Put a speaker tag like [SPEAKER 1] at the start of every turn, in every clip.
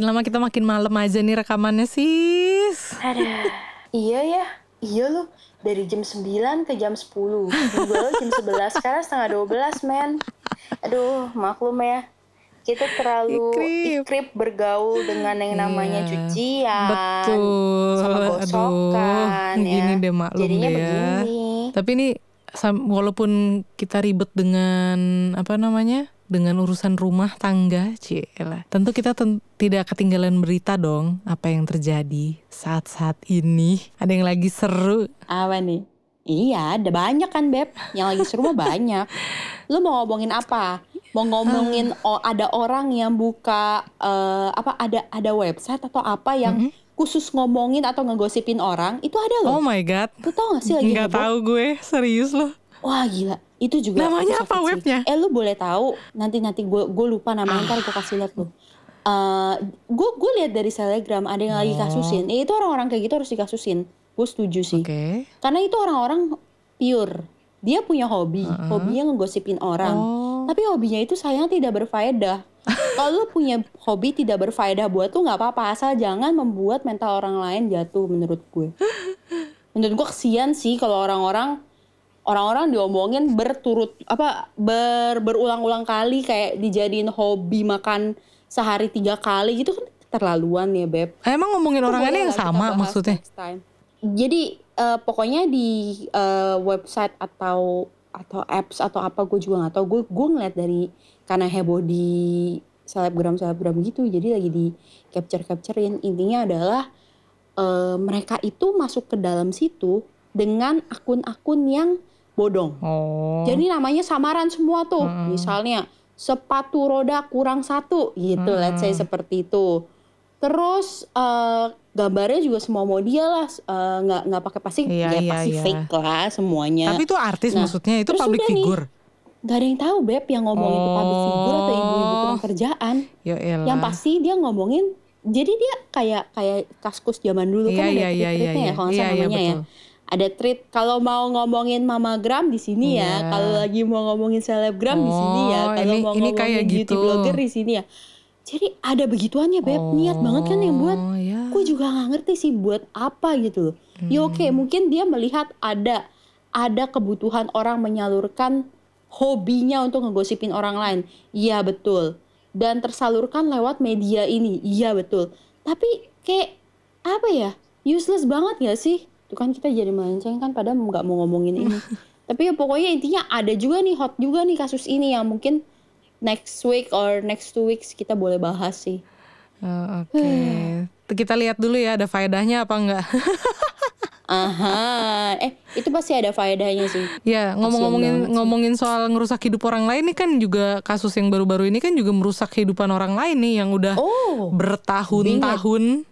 [SPEAKER 1] Makin lama kita makin malam aja nih rekamannya sis.
[SPEAKER 2] Aduh. Iya ya. Iya loh. Dari jam 9 ke jam 10. Gue jam 11. Sekarang setengah 12 men. Aduh maklum ya. Kita terlalu
[SPEAKER 1] Ikrip.
[SPEAKER 2] ikrip bergaul dengan yang namanya
[SPEAKER 1] Iya.
[SPEAKER 2] cucian.
[SPEAKER 1] Betul.
[SPEAKER 2] Sama gosokan
[SPEAKER 1] Aduh,
[SPEAKER 2] ya.
[SPEAKER 1] gini deh maklum
[SPEAKER 2] Jadinya
[SPEAKER 1] deh ya.
[SPEAKER 2] begini.
[SPEAKER 1] Tapi ini walaupun kita ribet dengan apa namanya? Dengan urusan rumah tangga, cielah. Tentu kita ten- tidak ketinggalan berita dong apa yang terjadi saat-saat ini. Ada yang lagi seru.
[SPEAKER 2] Apa nih? Iya, ada banyak kan Beb. Yang lagi seru mah banyak. Lu mau ngomongin apa? Mau ngomongin oh, ada orang yang buka eh, apa ada ada website atau apa yang khusus ngomongin atau ngegosipin orang? Itu ada
[SPEAKER 1] Oh
[SPEAKER 2] loh.
[SPEAKER 1] my god.
[SPEAKER 2] Lu tau gak sih lagi heboh?
[SPEAKER 1] tahu gue, serius loh.
[SPEAKER 2] Wah gila, itu juga
[SPEAKER 1] Namanya apa webnya?
[SPEAKER 2] Eh lu boleh tahu nanti nanti gue gue lupa namanya ntar gue kasih lihat lu. Gue gue lihat dari Telegram ada yang lagi
[SPEAKER 1] Oh.
[SPEAKER 2] kasusin. Eh, itu orang-orang kayak gitu harus dikasusin. Gue setuju sih.
[SPEAKER 1] Oke.
[SPEAKER 2] Karena itu orang-orang pure. Dia punya hobi, hobinya ngegosipin orang.
[SPEAKER 1] Oh.
[SPEAKER 2] Tapi hobinya itu sayang tidak berfaedah. Kalau lu punya hobi tidak berfaedah buat tuh nggak apa-apa asal jangan membuat mental orang lain jatuh menurut gue. Menurut gue kesian sih kalau orang-orang orang-orang diomongin berturut apa ber berulang-ulang kali kayak dijadiin hobi makan sehari tiga kali gitu kan keterlaluan ya beb.
[SPEAKER 1] Emang ngomongin orang ini yang sama maksudnya?
[SPEAKER 2] Jadi eh, pokoknya di eh, website atau atau apps atau apa gue juga nggak tahu. Gue gue ngeliat dari karena heboh di selebgram selebgram gitu. Jadi lagi di capture capturein intinya adalah eh, mereka itu masuk ke dalam situ dengan akun-akun yang bodong.
[SPEAKER 1] Oh.
[SPEAKER 2] Jadi namanya samaran semua tuh. Misalnya sepatu roda kurang satu gitu, let's say seperti itu. Terus eh, gambarnya juga semua model lah, eh, nggak nggak pakai pasti
[SPEAKER 1] Iya,
[SPEAKER 2] ya
[SPEAKER 1] iya,
[SPEAKER 2] pasti
[SPEAKER 1] iya.
[SPEAKER 2] fake lah semuanya.
[SPEAKER 1] Tapi itu artis
[SPEAKER 2] Nah,
[SPEAKER 1] maksudnya itu public
[SPEAKER 2] udah nih.
[SPEAKER 1] figure.
[SPEAKER 2] Gak ada yang tahu beb yang ngomongin itu public figure atau ibu-ibu kurang
[SPEAKER 1] Oh.
[SPEAKER 2] kerjaan.
[SPEAKER 1] Ya.
[SPEAKER 2] Yang pasti dia ngomongin, jadi dia kayak kayak kaskus zaman dulu
[SPEAKER 1] Iya,
[SPEAKER 2] kan ada
[SPEAKER 1] iya, iya, iya,
[SPEAKER 2] ya
[SPEAKER 1] iya,
[SPEAKER 2] salah
[SPEAKER 1] iya,
[SPEAKER 2] namanya ya. Ada tweet kalau mau ngomongin mamagram di sini
[SPEAKER 1] Iya.
[SPEAKER 2] ya, kalau lagi mau ngomongin selebgram di sini ya,
[SPEAKER 1] Oh,
[SPEAKER 2] kalau
[SPEAKER 1] ini-
[SPEAKER 2] mau
[SPEAKER 1] ini
[SPEAKER 2] ngomongin
[SPEAKER 1] kayak
[SPEAKER 2] beauty
[SPEAKER 1] gitu.
[SPEAKER 2] blogger di sini ya. Jadi ada begituannya beb, niat banget kan yang buat.
[SPEAKER 1] Oh, ya.
[SPEAKER 2] Gue juga nggak ngerti sih buat apa gitu loh. Ya oke,
[SPEAKER 1] Hmm.
[SPEAKER 2] mungkin dia melihat ada ada kebutuhan orang menyalurkan hobinya untuk ngegosipin orang lain. Iya betul. Dan tersalurkan lewat media ini. Iya betul. Tapi kayak apa ya? Useless banget gak sih? Tuh kan kita jadi melenceng kan padahal nggak mau ngomongin ini. Tapi ya pokoknya intinya ada juga nih hot juga nih kasus ini yang mungkin next week or next two weeks kita boleh bahas sih.
[SPEAKER 1] Oh, Oke. Kita lihat dulu ya ada faedahnya apa enggak.
[SPEAKER 2] Aha, eh itu pasti ada faedahnya sih.
[SPEAKER 1] ya, ngomong-ngomongin ngomongin soal ngerusak hidup orang lain nih kan juga kasus yang baru-baru ini kan juga merusak kehidupan orang lain nih yang udah
[SPEAKER 2] Oh,
[SPEAKER 1] bertahun-tahun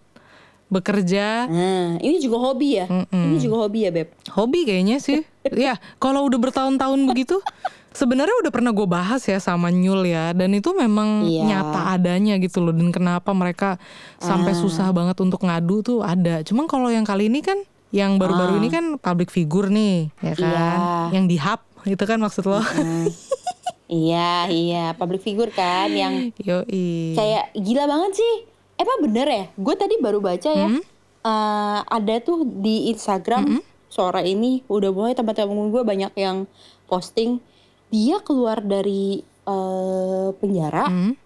[SPEAKER 1] bekerja.
[SPEAKER 2] nah ini juga hobi ya? Ini juga hobi ya beb?
[SPEAKER 1] Hobi kayaknya sih. ya, kalau udah bertahun-tahun begitu sebenarnya udah pernah gue bahas ya sama Nyul ya dan itu memang
[SPEAKER 2] Iya.
[SPEAKER 1] nyata adanya gitu loh dan kenapa mereka sampai
[SPEAKER 2] Ah.
[SPEAKER 1] susah banget untuk ngadu tuh ada. Cuman kalau yang kali ini kan yang baru-baru ini kan public figure nih, ya kan?
[SPEAKER 2] Ah. Iya.
[SPEAKER 1] Yang di hub itu kan maksud lo.
[SPEAKER 2] Iya iya public figure kan yang
[SPEAKER 1] Yoi.
[SPEAKER 2] kayak gila banget sih. Emang bener ya? Gue tadi baru baca ya.
[SPEAKER 1] Hmm?
[SPEAKER 2] eh, ada tuh di Instagram sore ini udah mulai teman-teman gue banyak yang posting dia keluar dari eh, penjara
[SPEAKER 1] Hmm?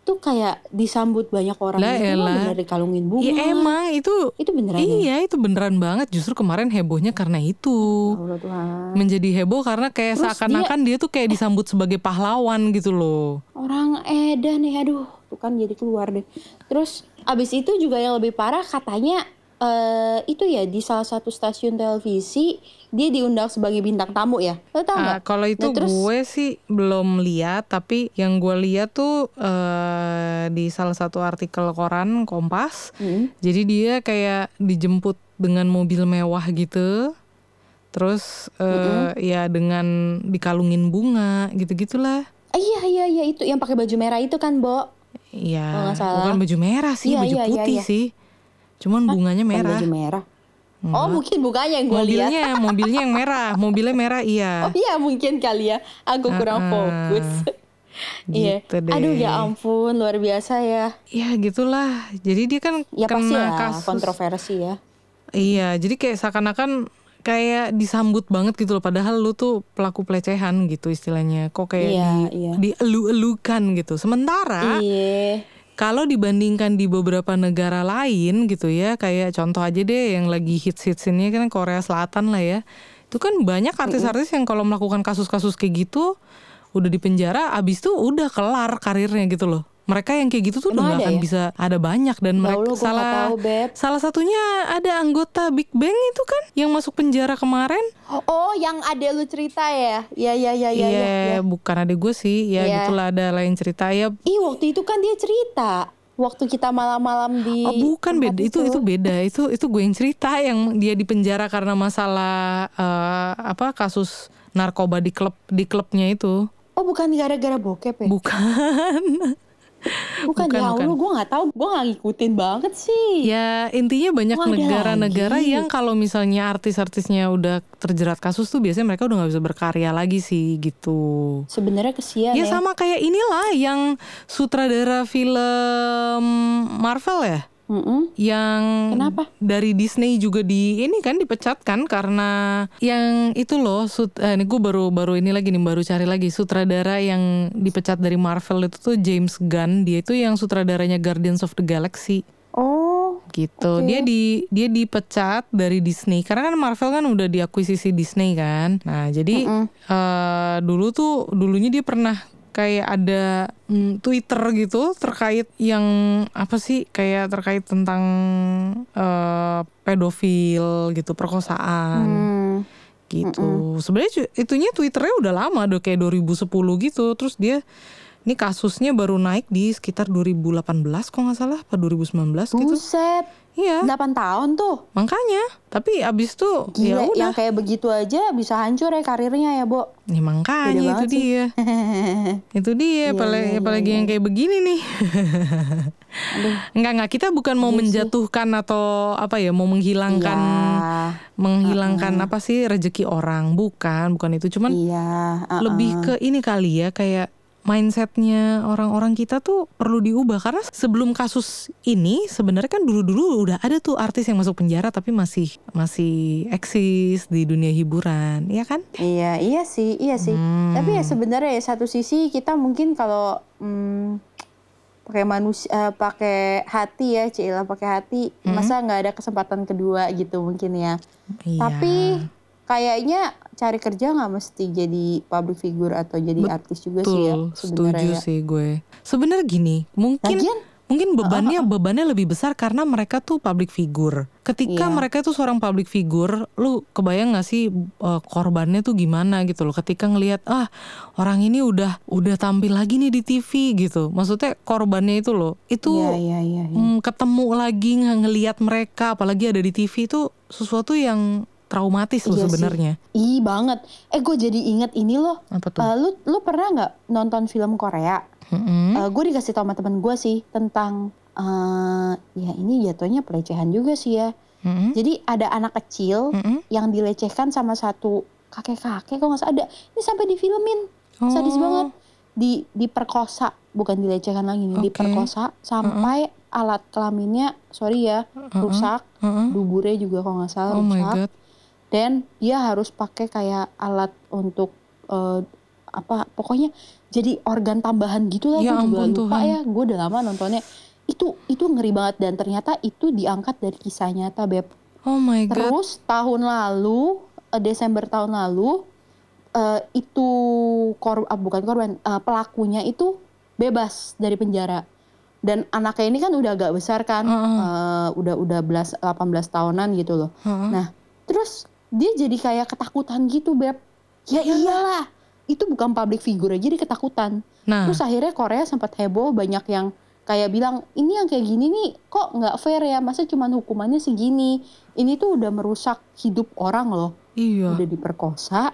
[SPEAKER 2] tuh kayak disambut banyak orang
[SPEAKER 1] Lah
[SPEAKER 2] loh,
[SPEAKER 1] elah.
[SPEAKER 2] bener dikalungin bunga.
[SPEAKER 1] Iya emang itu
[SPEAKER 2] Itu beneran ya?
[SPEAKER 1] Iya itu beneran banget Justru kemarin hebohnya karena itu
[SPEAKER 2] Allah Tuhan.
[SPEAKER 1] Menjadi heboh karena kayak seakan-akan dia, tuh kayak disambut sebagai pahlawan gitu loh
[SPEAKER 2] Orang edan nih aduh tuh kan jadi keluar deh. Terus abis itu juga yang lebih parah katanya eh itu ya di salah satu stasiun televisi dia diundang sebagai bintang tamu ya. Lo tau nggak?
[SPEAKER 1] Kalau itu
[SPEAKER 2] Nah, terus
[SPEAKER 1] gue sih belum lihat, tapi yang gue lihat tuh eh, di salah satu artikel koran Kompas.
[SPEAKER 2] Hmm.
[SPEAKER 1] Jadi dia kayak dijemput dengan mobil mewah gitu, terus eh, ya dengan dikalungin bunga gitu gitulah.
[SPEAKER 2] Ah, iya iya iya itu yang pakai baju merah itu kan, Bo. Kalau
[SPEAKER 1] Iya,
[SPEAKER 2] nggak salah.
[SPEAKER 1] bukan baju merah sih,
[SPEAKER 2] Iya,
[SPEAKER 1] baju
[SPEAKER 2] iya, iya,
[SPEAKER 1] putih
[SPEAKER 2] iya.
[SPEAKER 1] sih. Cuman bunganya
[SPEAKER 2] Bukan
[SPEAKER 1] merah.
[SPEAKER 2] baju merah. Oh mungkin bukannya yang gue lihat.
[SPEAKER 1] Mobilnya, mobilnya yang merah, mobilnya merah iya.
[SPEAKER 2] Oh iya mungkin kali ya. Aku kurang
[SPEAKER 1] Ah,
[SPEAKER 2] fokus. Iya.
[SPEAKER 1] Gitu deh.
[SPEAKER 2] Aduh ya ampun, luar biasa ya.
[SPEAKER 1] Ya gitulah. Jadi dia kan
[SPEAKER 2] Ya pasti
[SPEAKER 1] kena
[SPEAKER 2] lah
[SPEAKER 1] kasus.
[SPEAKER 2] kontroversi ya.
[SPEAKER 1] Iya, jadi kayak seakan-akan kayak disambut banget gitu loh. Padahal lu tuh pelaku pelecehan gitu istilahnya. Kok kayak
[SPEAKER 2] Iya,
[SPEAKER 1] di,
[SPEAKER 2] iya.
[SPEAKER 1] dielu-elukan gitu. Sementara
[SPEAKER 2] Iya.
[SPEAKER 1] kalau dibandingkan di beberapa negara lain gitu ya, kayak contoh aja deh yang lagi hits-hits ini kan Korea Selatan lah ya. Itu kan banyak artis-artis yang kalau melakukan kasus-kasus kayak gitu udah di penjara, abis itu udah kelar karirnya gitu loh. Mereka yang kayak gitu tuh udah
[SPEAKER 2] Emang
[SPEAKER 1] nggak
[SPEAKER 2] ada
[SPEAKER 1] akan
[SPEAKER 2] ya?
[SPEAKER 1] bisa ada banyak dan
[SPEAKER 2] Ya
[SPEAKER 1] mereka salah
[SPEAKER 2] tahu, Beb.
[SPEAKER 1] salah satunya ada anggota Big Bang itu kan yang masuk penjara kemarin.
[SPEAKER 2] Oh, yang ada lu cerita ya? Iya, iya, iya, iya.
[SPEAKER 1] Iya,
[SPEAKER 2] iya.
[SPEAKER 1] bukan adek gue sih. Ya
[SPEAKER 2] Iya.
[SPEAKER 1] gitulah ada lain cerita ya.
[SPEAKER 2] Ih, waktu itu kan dia cerita. Waktu kita malam-malam di
[SPEAKER 1] Oh, bukan beda itu itu beda itu itu gue yang cerita yang dia di penjara karena masalah eh, apa kasus narkoba di klub di klubnya itu
[SPEAKER 2] Oh, bukan gara-gara bokep ya?
[SPEAKER 1] bukan
[SPEAKER 2] bukan,
[SPEAKER 1] bukan,
[SPEAKER 2] ya Allah,
[SPEAKER 1] bukan.
[SPEAKER 2] gue nggak tahu. Gue nggak ngikutin banget sih.
[SPEAKER 1] ya intinya banyak negara-negara yang kalau misalnya artis-artisnya udah terjerat kasus tuh biasanya mereka udah nggak bisa berkarya lagi sih gitu
[SPEAKER 2] Sebenarnya kesian
[SPEAKER 1] ya
[SPEAKER 2] ya.
[SPEAKER 1] sama kayak inilah yang sutradara film Marvel ya
[SPEAKER 2] Mm-mm.
[SPEAKER 1] yang
[SPEAKER 2] Kenapa?
[SPEAKER 1] dari Disney juga di ini kan dipecat kan karena yang itu loh sut, eh, ini gue baru baru ini lagi nih baru cari lagi sutradara yang dipecat dari Marvel itu tuh James Gunn dia itu yang sutradaranya Guardians of the Galaxy
[SPEAKER 2] Oh,
[SPEAKER 1] gitu
[SPEAKER 2] Oke.
[SPEAKER 1] dia di dia dipecat dari Disney karena kan Marvel kan udah diakuisisi Disney kan nah jadi
[SPEAKER 2] Mm-mm.
[SPEAKER 1] eh, dulu tuh dulunya dia pernah kayak ada mm, Twitter gitu terkait yang apa sih kayak terkait tentang eh, pedofil gitu perkosaan.
[SPEAKER 2] Hmm.
[SPEAKER 1] gitu. Sebenarnya cu- itunya Twitternya udah lama udah kayak 2010 gitu. Terus dia ini kasusnya baru naik di sekitar 2018 kok nggak salah apa 2019 gitu
[SPEAKER 2] buset.
[SPEAKER 1] iya
[SPEAKER 2] 8 tahun tuh.
[SPEAKER 1] makanya tapi abis tuh ya udah
[SPEAKER 2] yang kayak begitu aja bisa hancur ya karirnya ya, Bo.
[SPEAKER 1] Ya makanya itu
[SPEAKER 2] sih.
[SPEAKER 1] dia. itu dia
[SPEAKER 2] Iya,
[SPEAKER 1] apalagi,
[SPEAKER 2] iya, iya,
[SPEAKER 1] apalagi yang kayak begini nih.
[SPEAKER 2] Aduh.
[SPEAKER 1] Enggak enggak kita bukan mau
[SPEAKER 2] Iya sih.
[SPEAKER 1] menjatuhkan atau apa ya mau menghilangkan
[SPEAKER 2] Iya.
[SPEAKER 1] menghilangkan apa sih rezeki orang bukan bukan itu cuman
[SPEAKER 2] Iya. uh-uh.
[SPEAKER 1] lebih ke ini kali ya kayak mindsetnya orang-orang kita tuh perlu diubah karena sebelum kasus ini sebenarnya kan dulu-dulu udah ada tuh artis yang masuk penjara tapi masih masih eksis di dunia hiburan ya kan
[SPEAKER 2] Iya, iya sih, iya sih.
[SPEAKER 1] Hmm.
[SPEAKER 2] Tapi ya sebenarnya ya satu sisi kita mungkin kalau hmm, pakai manusia, eh, pakai hati ya, Cila pakai hati, masa nggak ada kesempatan kedua gitu mungkin ya.
[SPEAKER 1] Iya.
[SPEAKER 2] Tapi kayaknya cari kerja nggak mesti jadi public figure atau jadi artis juga sih ya
[SPEAKER 1] Betul,
[SPEAKER 2] sebenarnya.
[SPEAKER 1] setuju
[SPEAKER 2] ya.
[SPEAKER 1] sih gue. Sebenarnya gini, mungkin
[SPEAKER 2] Lagian,
[SPEAKER 1] mungkin bebannya bebannya lebih besar karena mereka tuh public figure. Ketika
[SPEAKER 2] Iya.
[SPEAKER 1] mereka tuh seorang public figure, lu kebayang gak sih uh, korbannya tuh gimana gitu loh. Ketika ngelihat ah orang ini udah udah tampil lagi nih di TV gitu. Maksudnya korbannya itu loh, itu
[SPEAKER 2] Iya, iya, iya. iya.
[SPEAKER 1] mm, ketemu lagi nge- ngelihat mereka, apalagi ada di TV itu sesuatu yang traumatis loh
[SPEAKER 2] Iya
[SPEAKER 1] sebenarnya.
[SPEAKER 2] Ih banget. Eh gue jadi inget ini loh.
[SPEAKER 1] Apa tuh?
[SPEAKER 2] Eh, lu lu pernah nggak nonton film Korea?
[SPEAKER 1] Mm-mm.
[SPEAKER 2] gue dikasih tau sama temen gue sih tentang eh ya ini jatuhnya pelecehan juga sih ya.
[SPEAKER 1] Mm-mm.
[SPEAKER 2] Jadi ada anak kecil
[SPEAKER 1] Mm-mm.
[SPEAKER 2] yang dilecehkan sama satu kakek-kakek kok nggak ada. Ini sampai difilmin. Sadis
[SPEAKER 1] Oh.
[SPEAKER 2] banget. Di diperkosa, bukan dilecehkan lagi nih,
[SPEAKER 1] Oke.
[SPEAKER 2] diperkosa sampai alat kelaminnya sorry ya rusak,
[SPEAKER 1] Mm-mm.
[SPEAKER 2] duburnya juga kalau nggak salah
[SPEAKER 1] Oh my
[SPEAKER 2] rusak.
[SPEAKER 1] god.
[SPEAKER 2] Dan dia harus pakai kayak alat untuk eh, apa pokoknya jadi organ tambahan gitu lah
[SPEAKER 1] Ya
[SPEAKER 2] juga lupa
[SPEAKER 1] Tuhan.
[SPEAKER 2] ya gue udah lama nontonnya itu itu ngeri banget dan ternyata itu diangkat dari kisah nyata beb
[SPEAKER 1] Oh my god.
[SPEAKER 2] terus tahun lalu eh, Desember tahun lalu eh, itu kor ah, bukan korban eh, pelakunya itu bebas dari penjara dan anaknya ini kan udah agak besar kan
[SPEAKER 1] Heeh.
[SPEAKER 2] eh, udah udah belas 18 tahunan gitu loh
[SPEAKER 1] Heeh.
[SPEAKER 2] Nah, terus dia jadi kayak ketakutan gitu, Beb. Ya iyalah. Itu bukan public figure aja dia ketakutan.
[SPEAKER 1] Nah,
[SPEAKER 2] Terus akhirnya Korea sempat heboh banyak yang kayak bilang, "Ini yang kayak gini nih kok nggak fair ya? Masa cuman hukumannya segini? Ini tuh udah merusak hidup orang loh.
[SPEAKER 1] iya,
[SPEAKER 2] Udah diperkosa,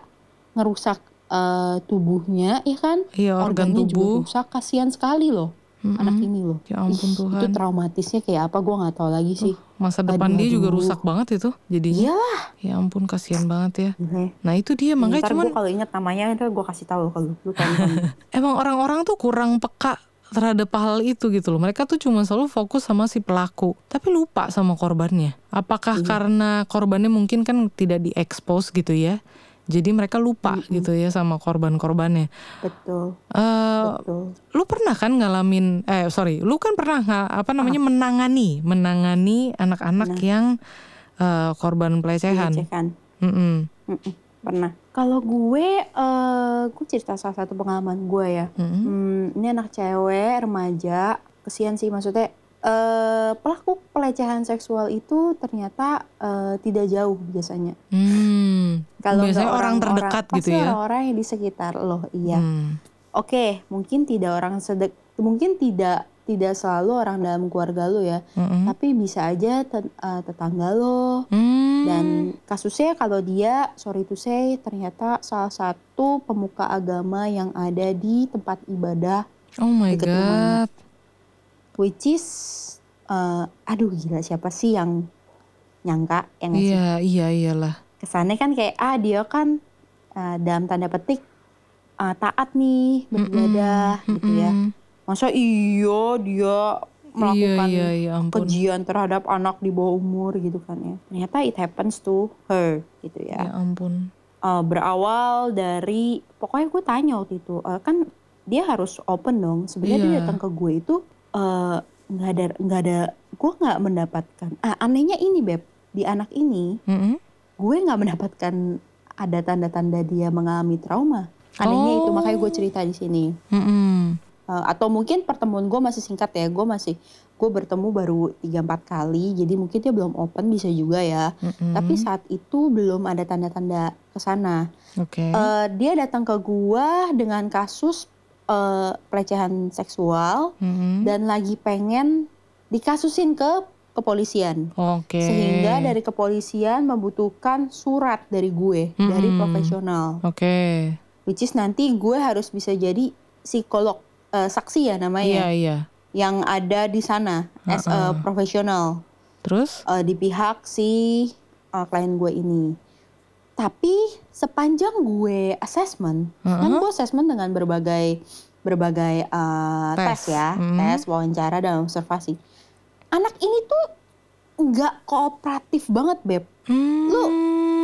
[SPEAKER 2] ngerusak eh, tubuhnya, ya kan?
[SPEAKER 1] iya organ
[SPEAKER 2] Organnya juga
[SPEAKER 1] tubuh.
[SPEAKER 2] rusak, kasihan sekali loh.
[SPEAKER 1] Mm-mm.
[SPEAKER 2] anak ini loh.
[SPEAKER 1] Ya ampun
[SPEAKER 2] Ih,
[SPEAKER 1] Tuhan.
[SPEAKER 2] Itu traumatisnya kayak apa gue nggak tahu lagi sih.
[SPEAKER 1] Masa
[SPEAKER 2] Aduh,
[SPEAKER 1] depan dia juga
[SPEAKER 2] aduh.
[SPEAKER 1] rusak banget itu jadinya.
[SPEAKER 2] Iyalah.
[SPEAKER 1] Ya ampun kasihan banget ya.
[SPEAKER 2] Gila.
[SPEAKER 1] Nah itu dia makanya
[SPEAKER 2] Ntar
[SPEAKER 1] cuman
[SPEAKER 2] kalau inget namanya itu gue kasih tahu kalau lu tonton.
[SPEAKER 1] emang orang-orang tuh kurang peka terhadap hal itu gitu loh. Mereka tuh cuma selalu fokus sama si pelaku, tapi lupa sama korbannya. Apakah
[SPEAKER 2] Iya.
[SPEAKER 1] karena korbannya mungkin kan tidak diekspos gitu ya? Jadi mereka lupa gitu ya sama korban-korbannya.
[SPEAKER 2] betul,
[SPEAKER 1] Eh,
[SPEAKER 2] betul.
[SPEAKER 1] lu pernah kan ngalamin eh sorry lu kan pernah nggak apa namanya menangani menangani anak-anak yang eh, korban pelecehan
[SPEAKER 2] Pelecehan.
[SPEAKER 1] Mm-mm.
[SPEAKER 2] Mm-mm, pernah. Kalau gue, eh gue cerita salah satu pengalaman gue ya.
[SPEAKER 1] Mm-mm.
[SPEAKER 2] Hmm, ini anak cewek remaja, kesian sih maksudnya. Eh pelaku pelecehan seksual itu ternyata eh, tidak jauh biasanya.
[SPEAKER 1] Hmm.
[SPEAKER 2] Kalau
[SPEAKER 1] biasanya
[SPEAKER 2] nggak
[SPEAKER 1] orang terdekat
[SPEAKER 2] pasti
[SPEAKER 1] gitu ya
[SPEAKER 2] orang-orang yang di sekitar lo, iya.
[SPEAKER 1] Hmm.
[SPEAKER 2] Oke, mungkin tidak orang sedek, mungkin tidak tidak selalu orang dalam keluarga lo ya,
[SPEAKER 1] Mm-mm.
[SPEAKER 2] tapi bisa aja tet- eh, tetangga lo,
[SPEAKER 1] Hmm.
[SPEAKER 2] dan kasusnya kalau dia sorry to say ternyata salah satu pemuka agama yang ada di tempat ibadah
[SPEAKER 1] oh my
[SPEAKER 2] deket rumahnya. Which is eh, aduh gila siapa sih yang nyangka yang ngasih
[SPEAKER 1] iya iya iyalah.
[SPEAKER 2] Kesannya kan kayak ah dia kan eh, dalam tanda petik eh, taat nih beribadah gitu ya. masa iya dia
[SPEAKER 1] iya
[SPEAKER 2] melakukan
[SPEAKER 1] iya iya ampun.
[SPEAKER 2] kejian terhadap anak di bawah umur gitu kan ya. Ternyata it happens to her gitu
[SPEAKER 1] ya. Ampun.
[SPEAKER 2] Uh, berawal dari pokoknya gue tanya waktu itu uh, kan dia harus open dong. Sebenarnya dia
[SPEAKER 1] Iya.
[SPEAKER 2] datang ke gue itu uh, nggak ada nggak ada gue nggak mendapatkan ah anehnya ini beb di anak ini
[SPEAKER 1] Mm-mm.
[SPEAKER 2] gue nggak mendapatkan ada tanda-tanda dia mengalami trauma anehnya itu
[SPEAKER 1] Oh.
[SPEAKER 2] makanya gue cerita di sini
[SPEAKER 1] Mm-mm.
[SPEAKER 2] Uh, atau mungkin pertemuan gue masih singkat ya gue masih gue bertemu baru 3-4 kali jadi mungkin dia belum open bisa juga ya
[SPEAKER 1] Mm-mm.
[SPEAKER 2] tapi saat itu belum ada tanda-tanda ke sana
[SPEAKER 1] oke
[SPEAKER 2] Eh, dia datang ke gua dengan kasus eh, pelecehan seksual
[SPEAKER 1] Mm-mm.
[SPEAKER 2] dan lagi pengen dikasusin ke kepolisian.
[SPEAKER 1] oke
[SPEAKER 2] Sehingga dari kepolisian membutuhkan surat dari gue, dari
[SPEAKER 1] Mm-mm.
[SPEAKER 2] profesional.
[SPEAKER 1] oke
[SPEAKER 2] Which is nanti gue harus bisa jadi psikolog eh, saksi ya
[SPEAKER 1] iya
[SPEAKER 2] namanya
[SPEAKER 1] iya
[SPEAKER 2] yang ada di sana as a
[SPEAKER 1] Uh-uh.
[SPEAKER 2] profesional
[SPEAKER 1] terus
[SPEAKER 2] eh, di pihak si eh, klien gue ini. Tapi sepanjang gue assessment, kan
[SPEAKER 1] Uh-uh.
[SPEAKER 2] gue assessment dengan berbagai berbagai eh,
[SPEAKER 1] Tes.
[SPEAKER 2] tes. ya,
[SPEAKER 1] Hmm.
[SPEAKER 2] tes, wawancara dan observasi. Anak ini tuh nggak kooperatif banget beb. Lu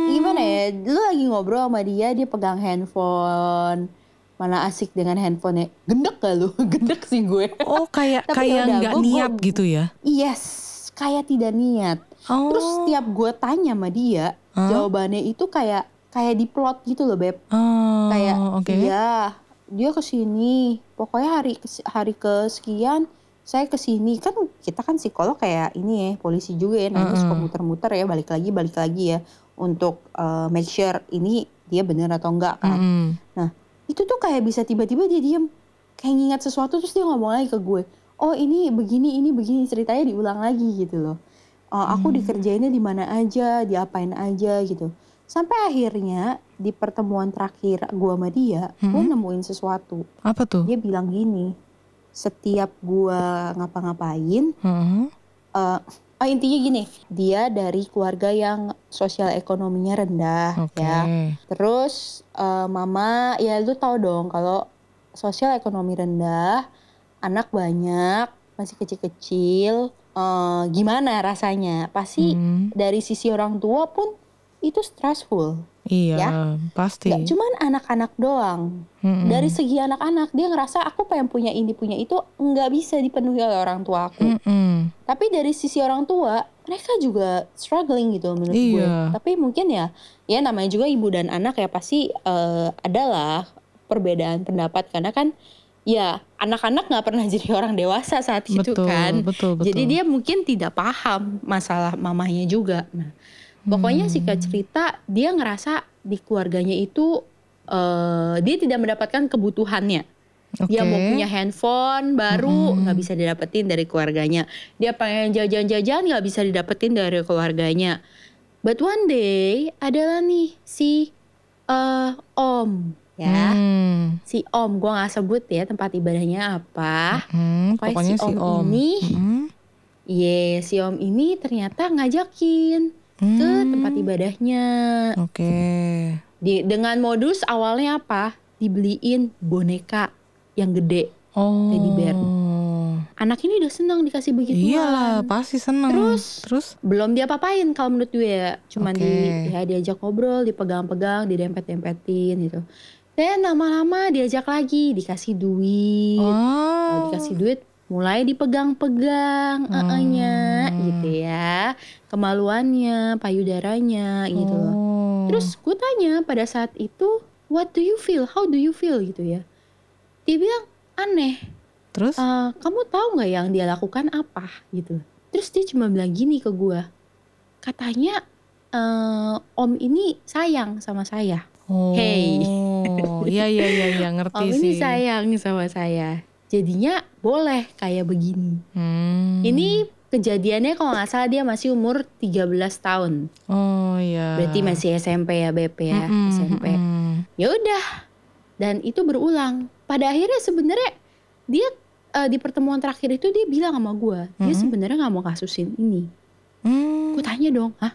[SPEAKER 2] Gimana ya? Lu lagi ngobrol sama dia, dia pegang handphone. Mana asik dengan handphonenya. Gendek gak lu? Gendek sih gue.
[SPEAKER 1] oh kayak kayak nggak niat
[SPEAKER 2] gua-
[SPEAKER 1] gitu ya
[SPEAKER 2] Yes, kayak tidak niat.
[SPEAKER 1] oh
[SPEAKER 2] Terus setiap gue tanya sama dia,
[SPEAKER 1] Hah?
[SPEAKER 2] jawabannya itu kayak kayak diplot gitu loh beb.
[SPEAKER 1] oh
[SPEAKER 2] Kayak
[SPEAKER 1] oke
[SPEAKER 2] iya dia ke sini. Pokoknya hari hari kesekian saya ke sini kan kita kan psikolog kayak ini ya polisi juga ya nanti suka
[SPEAKER 1] Mm-mm.
[SPEAKER 2] muter-muter ya balik lagi balik lagi ya untuk uh, make sure ini dia bener atau enggak kan.
[SPEAKER 1] Mm-mm.
[SPEAKER 2] Itu tuh kayak bisa tiba-tiba dia diem kayak ngingat sesuatu terus dia ngomong lagi ke gue. Oh ini begini ini begini ceritanya diulang lagi gitu loh. Oh, aku
[SPEAKER 1] Hmm.
[SPEAKER 2] dikerjainnya di mana aja, diapain aja gitu. Sampai akhirnya di pertemuan terakhir gua sama dia, gue
[SPEAKER 1] Hmm.
[SPEAKER 2] nemuin sesuatu.
[SPEAKER 1] apa tuh
[SPEAKER 2] Dia bilang gini, setiap gua ngapa-ngapain,
[SPEAKER 1] Heeh.
[SPEAKER 2] eh oh, intinya gini, dia dari keluarga yang sosial ekonominya rendah
[SPEAKER 1] oke
[SPEAKER 2] ya. Terus eh, mama, ya lu tau dong kalau sosial ekonomi rendah, anak banyak, masih kecil-kecil, eh, gimana rasanya? Pasti
[SPEAKER 1] Hmm.
[SPEAKER 2] dari sisi orang tua pun itu stressful.
[SPEAKER 1] iya
[SPEAKER 2] ya.
[SPEAKER 1] pasti
[SPEAKER 2] Gak cuman anak-anak doang.
[SPEAKER 1] Mm-mm.
[SPEAKER 2] Dari segi anak-anak dia ngerasa aku pengen punya ini punya itu nggak bisa dipenuhi oleh orang tua aku.
[SPEAKER 1] Mm-mm.
[SPEAKER 2] Tapi dari sisi orang tua mereka juga struggling gitu menurut gue.
[SPEAKER 1] Iya.
[SPEAKER 2] Tapi mungkin ya ya namanya juga ibu dan anak ya pasti eh, adalah perbedaan pendapat karena kan ya anak-anak nggak pernah jadi orang dewasa saat itu
[SPEAKER 1] betul
[SPEAKER 2] kan.
[SPEAKER 1] betul betul
[SPEAKER 2] Jadi dia mungkin tidak paham masalah mamahnya juga. Nah, pokoknya singkat cerita dia ngerasa di keluarganya itu eh, dia tidak mendapatkan kebutuhannya. Dia mau punya handphone baru
[SPEAKER 1] Mm-mm.
[SPEAKER 2] nggak bisa didapetin dari keluarganya. Dia pengen jajan-jajan nggak bisa didapetin dari keluarganya. But one day adalah nih si eh, om ya.
[SPEAKER 1] Hmm.
[SPEAKER 2] Si Om, gue nggak sebut ya tempat ibadahnya apa.
[SPEAKER 1] Hmm,
[SPEAKER 2] Pokoknya
[SPEAKER 1] pokoknya
[SPEAKER 2] si
[SPEAKER 1] si
[SPEAKER 2] Om
[SPEAKER 1] Om.
[SPEAKER 2] ini,
[SPEAKER 1] Hmm.
[SPEAKER 2] Ye, si Om ini ternyata ngajakin ke
[SPEAKER 1] Hmm.
[SPEAKER 2] tempat ibadahnya.
[SPEAKER 1] Oke.
[SPEAKER 2] Di, dengan modus awalnya apa? Dibeliin boneka yang gede.
[SPEAKER 1] Oh.
[SPEAKER 2] Teddy bear. Anak ini udah seneng dikasih begituan.
[SPEAKER 1] Iyalah, pasti seneng.
[SPEAKER 2] Terus?
[SPEAKER 1] terus
[SPEAKER 2] belum dia papain kalau menurut gue ya cuman
[SPEAKER 1] Oke.
[SPEAKER 2] di ya diajak ngobrol dipegang-pegang didempet-dempetin gitu dan lama-lama diajak lagi dikasih duit. Kalau
[SPEAKER 1] oh.
[SPEAKER 2] dikasih duit mulai dipegang-pegang
[SPEAKER 1] Hmm.
[SPEAKER 2] nya gitu ya. Kemaluannya payudaranya gitu loh.
[SPEAKER 1] Oh.
[SPEAKER 2] terus gue tanya pada saat itu what do you feel? How do you feel? gitu ya. Dia bilang aneh.
[SPEAKER 1] Terus?
[SPEAKER 2] "Eh, kamu tahu nggak yang dia lakukan apa? gitu. Terus dia cuma bilang gini ke gua. Katanya eh, om ini sayang sama saya
[SPEAKER 1] oh.
[SPEAKER 2] hey.
[SPEAKER 1] Iya iya iya iya ngerti
[SPEAKER 2] om
[SPEAKER 1] sih.
[SPEAKER 2] ini sayang sama saya jadinya boleh kayak begini
[SPEAKER 1] Hmm.
[SPEAKER 2] ini kejadiannya kalau nggak salah dia masih umur 13 tahun
[SPEAKER 1] Oh iya.
[SPEAKER 2] berarti masih SMP ya BP ya
[SPEAKER 1] Mm-mm,
[SPEAKER 2] SMP
[SPEAKER 1] mm-mm.
[SPEAKER 2] ya udah dan itu berulang pada akhirnya sebenarnya dia eh, di pertemuan terakhir itu dia bilang sama gua dia
[SPEAKER 1] Mhm.
[SPEAKER 2] sebenarnya nggak mau kasusin ini
[SPEAKER 1] Hmm.
[SPEAKER 2] gue tanya dong hah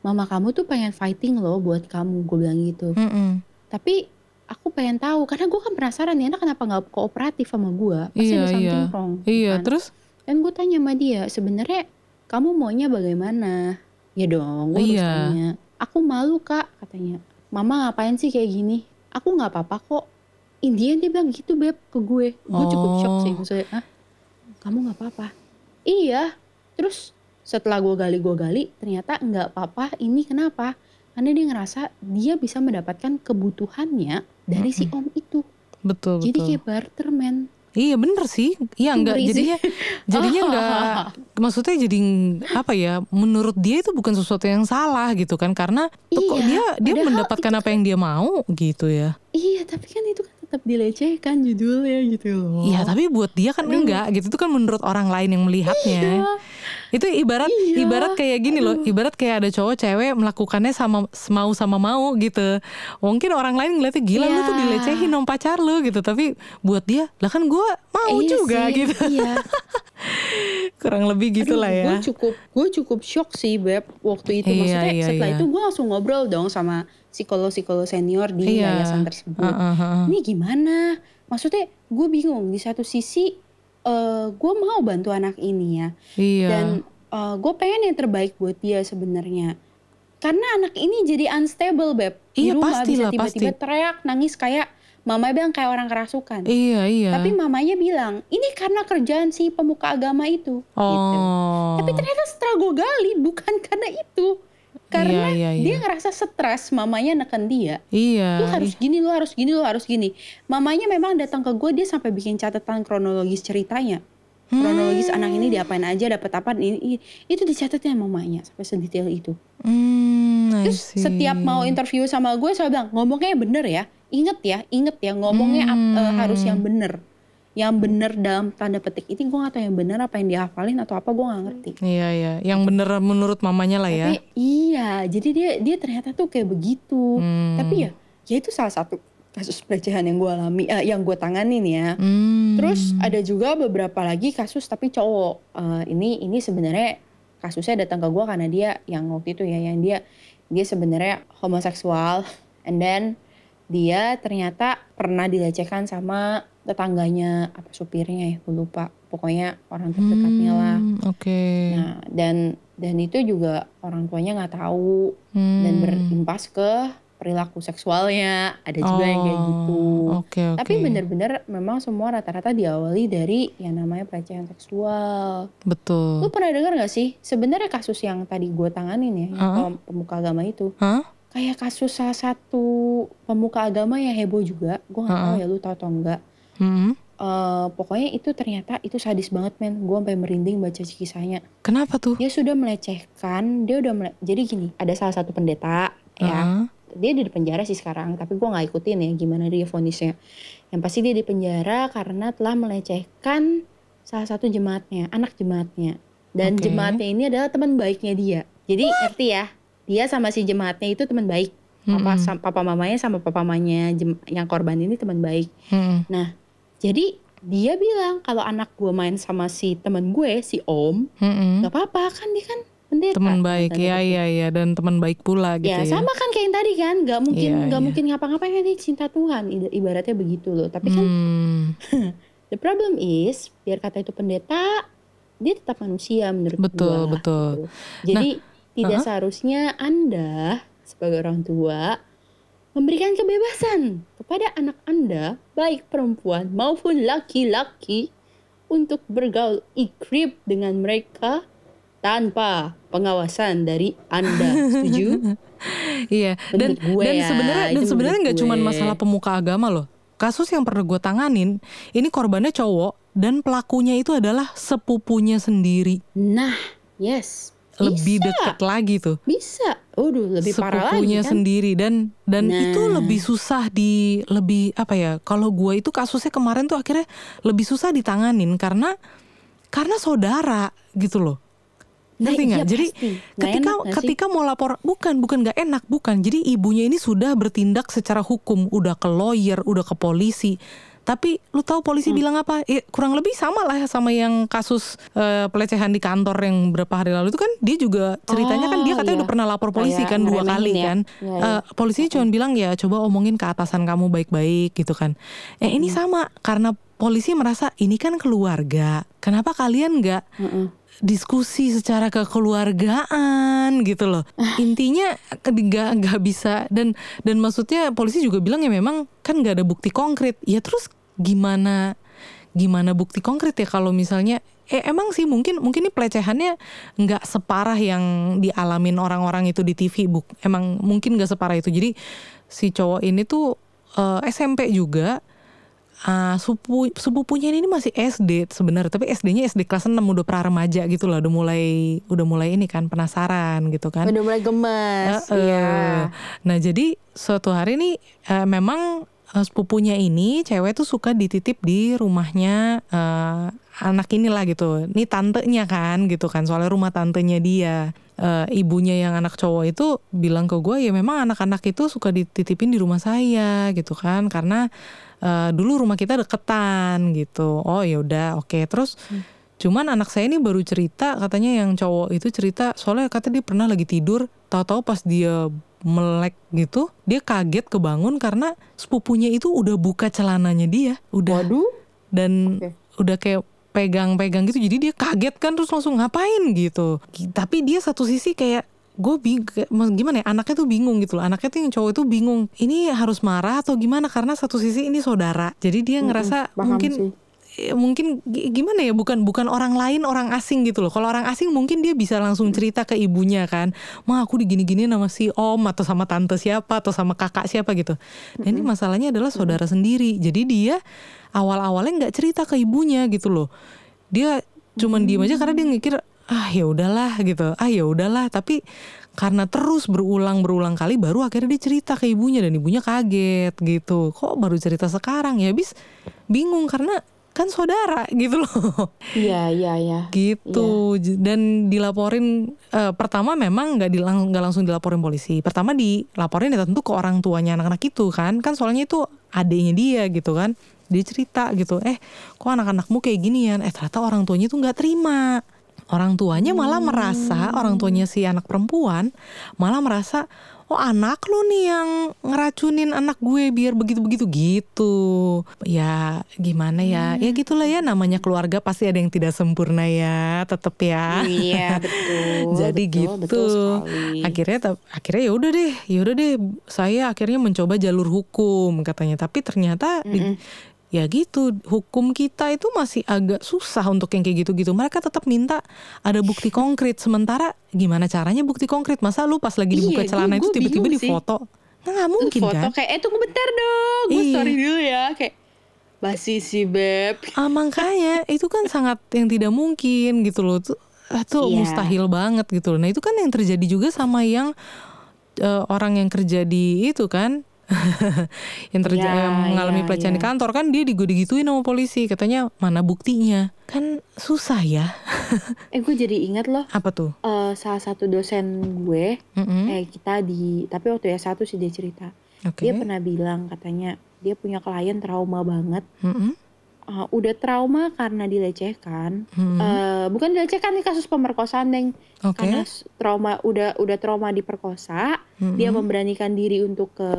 [SPEAKER 2] mama kamu tuh pengen fighting loh buat kamu gue bilang gitu.
[SPEAKER 1] Mm-mm.
[SPEAKER 2] tapi aku pengen tahu karena gue kan penasaran nih anak kenapa nggak kooperatif sama gue pasti
[SPEAKER 1] Iya,
[SPEAKER 2] ada something
[SPEAKER 1] iya.
[SPEAKER 2] wrong
[SPEAKER 1] Iya,
[SPEAKER 2] kan?
[SPEAKER 1] terus?
[SPEAKER 2] Dan gue tanya sama dia sebenarnya kamu maunya bagaimana? Ya dong gue
[SPEAKER 1] Iya.
[SPEAKER 2] tanya. Aku malu kak katanya. Mama ngapain sih kayak gini? Aku nggak apa-apa kok. Indian dia bilang gitu beb ke gue. Gue cukup shock
[SPEAKER 1] Oh.
[SPEAKER 2] sih maksudnya. Ah kamu nggak apa-apa? Iya. Terus setelah gue gali gue gali ternyata nggak apa-apa ini kenapa karena dia ngerasa dia bisa mendapatkan kebutuhannya dari si om itu
[SPEAKER 1] betul
[SPEAKER 2] jadi
[SPEAKER 1] betul.
[SPEAKER 2] kayak barter man
[SPEAKER 1] Iya bener sih. Iya enggak jadinya jadinya enggak maksudnya jadi apa ya menurut dia itu bukan sesuatu yang salah gitu kan karena tuh kok
[SPEAKER 2] Iya,
[SPEAKER 1] dia dia mendapatkan apa yang dia mau gitu ya.
[SPEAKER 2] Iya, tapi kan itu kan tetap dilecehkan judulnya gitu loh.
[SPEAKER 1] Iya tapi buat dia kan enggak gitu itu kan menurut orang lain yang melihatnya. Itu ibarat
[SPEAKER 2] Iya.
[SPEAKER 1] ibarat kayak gini loh, ibarat kayak ada cowok cewek melakukannya sama mau sama mau gitu. Mungkin orang lain ngeliatnya gila lu tuh
[SPEAKER 2] Iya.
[SPEAKER 1] dilecehin sama pacar lu gitu, tapi buat dia lah kan gue mau
[SPEAKER 2] Iya
[SPEAKER 1] juga
[SPEAKER 2] sih,
[SPEAKER 1] gitu.
[SPEAKER 2] Iya.
[SPEAKER 1] Kurang lebih gitu lah ya.
[SPEAKER 2] Gue cukup gue cukup shock sih beb waktu itu.
[SPEAKER 1] Iya,
[SPEAKER 2] Maksudnya
[SPEAKER 1] iya,
[SPEAKER 2] setelah
[SPEAKER 1] iya.
[SPEAKER 2] itu gue langsung ngobrol dong sama psikolog-psikolog senior di
[SPEAKER 1] Iya.
[SPEAKER 2] yayasan tersebut.
[SPEAKER 1] Heeh, heeh.
[SPEAKER 2] Ini gimana? Maksudnya gue bingung di satu sisi eh gue mau bantu anak ini ya
[SPEAKER 1] Iya.
[SPEAKER 2] dan gue pengen yang terbaik buat dia sebenarnya. Karena anak ini jadi unstable beb di
[SPEAKER 1] Iya,
[SPEAKER 2] rumah bisa tiba-tiba
[SPEAKER 1] pasti.
[SPEAKER 2] teriak nangis kayak mama bilang kayak orang kerasukan.
[SPEAKER 1] Iya, iya.
[SPEAKER 2] Tapi mamanya bilang, ini karena kerjaan si pemuka agama itu. Gitu.
[SPEAKER 1] oh.
[SPEAKER 2] Tapi ternyata setelah gue gali, bukan karena itu. Karena
[SPEAKER 1] Iya, iya,
[SPEAKER 2] dia
[SPEAKER 1] iya.
[SPEAKER 2] ngerasa stres, mamanya neken dia.
[SPEAKER 1] Iya.
[SPEAKER 2] Lu harus gini, lu harus gini, lu harus gini. Mamanya memang datang ke gue, dia sampai bikin catatan kronologis ceritanya. Kronologis anak ini diapain aja, dapat apa, ini. Itu dicatatnya mamanya, sampai sedetail itu.
[SPEAKER 1] Hmm,
[SPEAKER 2] Terus setiap mau interview sama gue selalu bilang ngomongnya yang bener ya, inget ya, inget ya ngomongnya
[SPEAKER 1] Hmm.
[SPEAKER 2] eh, harus yang bener, yang bener dalam tanda petik ini gue gak tahu yang bener apa yang dihafalin atau apa gue gak ngerti.
[SPEAKER 1] Iya, iya. Yang bener menurut mamanya lah ya.
[SPEAKER 2] Tapi iya, jadi dia dia ternyata tuh kayak begitu.
[SPEAKER 1] Hmm.
[SPEAKER 2] Tapi ya, ya itu salah satu kasus pelecehan yang gue alami, eh, yang gue tanganin ya.
[SPEAKER 1] Hmm.
[SPEAKER 2] Terus ada juga beberapa lagi kasus tapi cowok. Eh, ini ini sebenarnya kasusnya datang ke gue karena dia yang waktu itu ya yang dia dia sebenarnya homoseksual and then dia ternyata pernah dilecehkan sama tetangganya apa supirnya ya gue lupa pokoknya orang terdekatnya lah
[SPEAKER 1] Hmm, Oke.
[SPEAKER 2] nah dan dan itu juga orang tuanya nggak tahu
[SPEAKER 1] Hmm.
[SPEAKER 2] dan berimpas ke perilaku seksualnya ada juga yang kayak gitu
[SPEAKER 1] Oh, Oke, oke.
[SPEAKER 2] tapi bener-bener memang semua rata-rata diawali dari yang namanya pelecehan seksual.
[SPEAKER 1] Betul.
[SPEAKER 2] Lu pernah dengar gak sih sebenarnya kasus yang tadi gue tanganin ya, pem- pemuka agama itu,
[SPEAKER 1] Hah?
[SPEAKER 2] kayak kasus salah satu pemuka agama yang heboh juga. Gue nggak tahu
[SPEAKER 1] Heeh.
[SPEAKER 2] ya lu tahu atau enggak.
[SPEAKER 1] Hmm.
[SPEAKER 2] Eh, pokoknya itu ternyata itu sadis banget men. Gue sampai merinding baca kisahnya.
[SPEAKER 1] Kenapa tuh?
[SPEAKER 2] Dia sudah melecehkan, dia udah mele- jadi gini, ada salah satu pendeta ya
[SPEAKER 1] Heeh.
[SPEAKER 2] dia di penjara sih sekarang tapi gue nggak ikutin ya gimana dia vonisnya yang pasti dia di penjara karena telah melecehkan salah satu jemaatnya anak jemaatnya dan
[SPEAKER 1] Oke.
[SPEAKER 2] jemaatnya ini adalah teman baiknya dia jadi ngerti ya dia sama si jemaatnya itu teman baik Papa
[SPEAKER 1] Mm-mm.
[SPEAKER 2] sama papa mamanya sama papa mamanya jem- yang korban ini teman baik.
[SPEAKER 1] Mm-mm.
[SPEAKER 2] Nah, jadi dia bilang kalau anak gue main sama si teman gue, si Om,
[SPEAKER 1] Mm-mm.
[SPEAKER 2] nggak apa-apa kan dia kan pendeta.
[SPEAKER 1] teman baik ya
[SPEAKER 2] kutip.
[SPEAKER 1] ya ya dan teman baik pula gitu
[SPEAKER 2] Ya,
[SPEAKER 1] ya,
[SPEAKER 2] sama kan kayak yang tadi kan, nggak mungkin
[SPEAKER 1] Iya,
[SPEAKER 2] nggak
[SPEAKER 1] iya.
[SPEAKER 2] mungkin ngapa-ngapain kan dia cinta Tuhan, ibaratnya begitu loh. Tapi kan
[SPEAKER 1] Hmm,
[SPEAKER 2] the problem is biar kata itu pendeta, dia tetap manusia menurut
[SPEAKER 1] betul
[SPEAKER 2] gua.
[SPEAKER 1] betul
[SPEAKER 2] gitu. Jadi tidak
[SPEAKER 1] uh-huh.
[SPEAKER 2] seharusnya Anda sebagai orang tua memberikan kebebasan kepada anak Anda, baik perempuan maupun laki-laki, untuk bergaul ikrip dengan mereka tanpa pengawasan dari Anda. Setuju?
[SPEAKER 1] Iya, dan
[SPEAKER 2] gue
[SPEAKER 1] dan
[SPEAKER 2] ya,
[SPEAKER 1] sebenarnya dan sebenarnya nggak cuma masalah pemuka agama loh. Kasus yang pernah gue tanganin, ini korbannya cowok dan pelakunya itu adalah sepupunya sendiri.
[SPEAKER 2] Nah, yes.
[SPEAKER 1] Lebih
[SPEAKER 2] Bisa.
[SPEAKER 1] dekat lagi tuh.
[SPEAKER 2] Bisa. Waduh, lebih parah lagi
[SPEAKER 1] sepupunya
[SPEAKER 2] kan.
[SPEAKER 1] sendiri dan dan
[SPEAKER 2] Nah.
[SPEAKER 1] itu lebih susah di lebih apa ya? Kalau gue itu kasusnya kemarin tuh akhirnya lebih susah ditanganin karena karena saudara gitu loh.
[SPEAKER 2] Nah,
[SPEAKER 1] Ngerti nggak?
[SPEAKER 2] iya
[SPEAKER 1] Jadi
[SPEAKER 2] pasti.
[SPEAKER 1] Ketika
[SPEAKER 2] enak
[SPEAKER 1] ketika mau lapor bukan bukan nggak enak bukan. Jadi ibunya ini sudah bertindak secara hukum, udah ke lawyer, udah ke polisi. Tapi lu tahu polisi
[SPEAKER 2] Hmm.
[SPEAKER 1] bilang apa? Eh, kurang lebih sama lah sama yang kasus eh, pelecehan di kantor yang berapa hari lalu itu kan dia juga ceritanya kan dia
[SPEAKER 2] Oh,
[SPEAKER 1] katanya
[SPEAKER 2] iya.
[SPEAKER 1] udah pernah lapor polisi
[SPEAKER 2] Kayak
[SPEAKER 1] kan dua
[SPEAKER 2] ngeremehin
[SPEAKER 1] kali
[SPEAKER 2] ya.
[SPEAKER 1] kan.
[SPEAKER 2] Iya, iya.
[SPEAKER 1] Eh, polisi cuma bilang ya coba omongin ke atasan kamu baik-baik gitu kan. Eh ini sama karena polisi merasa ini kan keluarga. Kenapa kalian nggak
[SPEAKER 2] Heeh.
[SPEAKER 1] Diskusi secara kekeluargaan gitu loh. Intinya nggak nggak bisa. Dan dan maksudnya polisi juga bilang ya memang kan nggak ada bukti konkret. Ya terus gimana gimana bukti konkret ya kalau misalnya eh emang sih mungkin mungkin ini pelecehannya nggak separah yang dialamin orang-orang itu di TV buk emang mungkin nggak separah itu. Jadi si cowok ini tuh eh, SMP juga Ah, sepupu sepupunya ini masih SD sebenarnya tapi SD-nya SD kelas 6 udah pra remaja gitu lah udah mulai udah mulai ini kan penasaran gitu kan
[SPEAKER 2] Udah mulai gemes.
[SPEAKER 1] Eh, eh.
[SPEAKER 2] Iya.
[SPEAKER 1] Nah jadi suatu hari nih eh, memang eh, sepupunya ini cewek tuh suka dititip di rumahnya eh, anak inilah gitu. Ini tantenya kan gitu kan soalnya rumah tantenya dia. Eh, ibunya yang anak cowok itu bilang ke gue ya memang anak-anak itu suka dititipin di rumah saya gitu kan karena eh, dulu rumah kita deketan gitu. Oh ya udah oke terus. Cuman anak saya ini baru cerita katanya yang cowok itu cerita soalnya kata dia pernah lagi tidur tahu-tahu pas dia melek gitu dia kaget kebangun karena sepupunya itu udah buka celananya dia udah
[SPEAKER 2] Waduh.
[SPEAKER 1] dan
[SPEAKER 2] Oke.
[SPEAKER 1] udah kayak pegang-pegang gitu jadi dia kaget kan terus langsung ngapain gitu Gi- tapi dia satu sisi kayak gue bing gimana ya anaknya tuh bingung gitu loh. Anaknya tuh yang cowok itu bingung ini harus marah atau gimana? Karena satu sisi ini saudara. Jadi dia ngerasa
[SPEAKER 2] paham
[SPEAKER 1] mungkin
[SPEAKER 2] sih.
[SPEAKER 1] eh, mungkin gi- gimana ya bukan bukan orang lain orang asing gitu loh. Kalau orang asing mungkin dia bisa langsung cerita ke ibunya kan mah aku digini-gini sama si om atau sama tante siapa atau sama kakak siapa gitu. Dan ini masalahnya adalah saudara sendiri. Jadi dia awal-awalnya nggak cerita ke ibunya gitu loh. Dia cuman diem aja karena dia mikir ah ya udahlah gitu. Ah ya udahlah tapi karena terus berulang berulang kali baru akhirnya dia cerita ke ibunya dan ibunya kaget gitu. Kok baru cerita sekarang? Ya habis bingung karena kan saudara gitu loh.
[SPEAKER 2] Iya, iya, iya.
[SPEAKER 1] gitu. J- dan dilaporin eh, pertama memang nggak dilang nggak langsung dilaporin polisi. Pertama dilaporin ya tentu ke orang tuanya anak-anak itu kan. Kan soalnya itu adiknya dia gitu kan. Dia cerita gitu eh kok anak-anakmu kayak gini ya eh ternyata orang tuanya tuh nggak terima orang tuanya malah merasa orang tuanya si anak perempuan malah merasa oh anak lu nih yang ngeracunin anak gue biar begitu-begitu. Gitu. Ya gimana ya? Ya gitulah ya namanya keluarga pasti ada yang tidak sempurna ya tetep ya.
[SPEAKER 2] Iya, betul.
[SPEAKER 1] jadi
[SPEAKER 2] betul,
[SPEAKER 1] gitu.
[SPEAKER 2] Betul sekali.
[SPEAKER 1] akhirnya akhirnya ya udah deh ya udah deh saya akhirnya mencoba jalur hukum katanya. Tapi ternyata di- ya gitu hukum kita itu masih agak susah untuk yang kayak gitu-gitu. Mereka tetap minta ada bukti konkret. Sementara gimana caranya bukti konkret? Masa lu pas lagi dibuka
[SPEAKER 2] Iya,
[SPEAKER 1] celana
[SPEAKER 2] gua-
[SPEAKER 1] itu tiba-tiba
[SPEAKER 2] sih.
[SPEAKER 1] difoto? Nah, nggak mungkin
[SPEAKER 2] foto
[SPEAKER 1] kan?
[SPEAKER 2] kayak eh tunggu bentar dong gue
[SPEAKER 1] Iya.
[SPEAKER 2] story dulu ya. Kayak basi sih beb.
[SPEAKER 1] Ah, makanya itu kan sangat yang tidak mungkin gitu loh. Tuh ah, tuh
[SPEAKER 2] Iya.
[SPEAKER 1] mustahil banget gitu loh. Nah itu kan yang terjadi juga sama yang eh, orang yang kerja di itu kan yang terjadi
[SPEAKER 2] Ya,
[SPEAKER 1] mengalami
[SPEAKER 2] ya,
[SPEAKER 1] pelecehan di
[SPEAKER 2] ya.
[SPEAKER 1] kantor kan dia digituin sama polisi. Katanya mana buktinya? Kan susah ya.
[SPEAKER 2] Eh gue jadi ingat loh.
[SPEAKER 1] Apa tuh?
[SPEAKER 2] Eh, salah satu dosen gue
[SPEAKER 1] Mm-mm.
[SPEAKER 2] eh kita di tapi waktu ya satu sih dia cerita.
[SPEAKER 1] Oke.
[SPEAKER 2] dia pernah bilang katanya dia punya klien trauma banget.
[SPEAKER 1] Mm-mm.
[SPEAKER 2] Eh, udah trauma karena dilecehkan.
[SPEAKER 1] Mm-mm.
[SPEAKER 2] Eh, bukan dilecehkan nih kasus pemerkosaan deng.
[SPEAKER 1] Oke.
[SPEAKER 2] Karena trauma udah udah trauma diperkosa
[SPEAKER 1] Mm-mm.
[SPEAKER 2] dia memberanikan diri untuk ke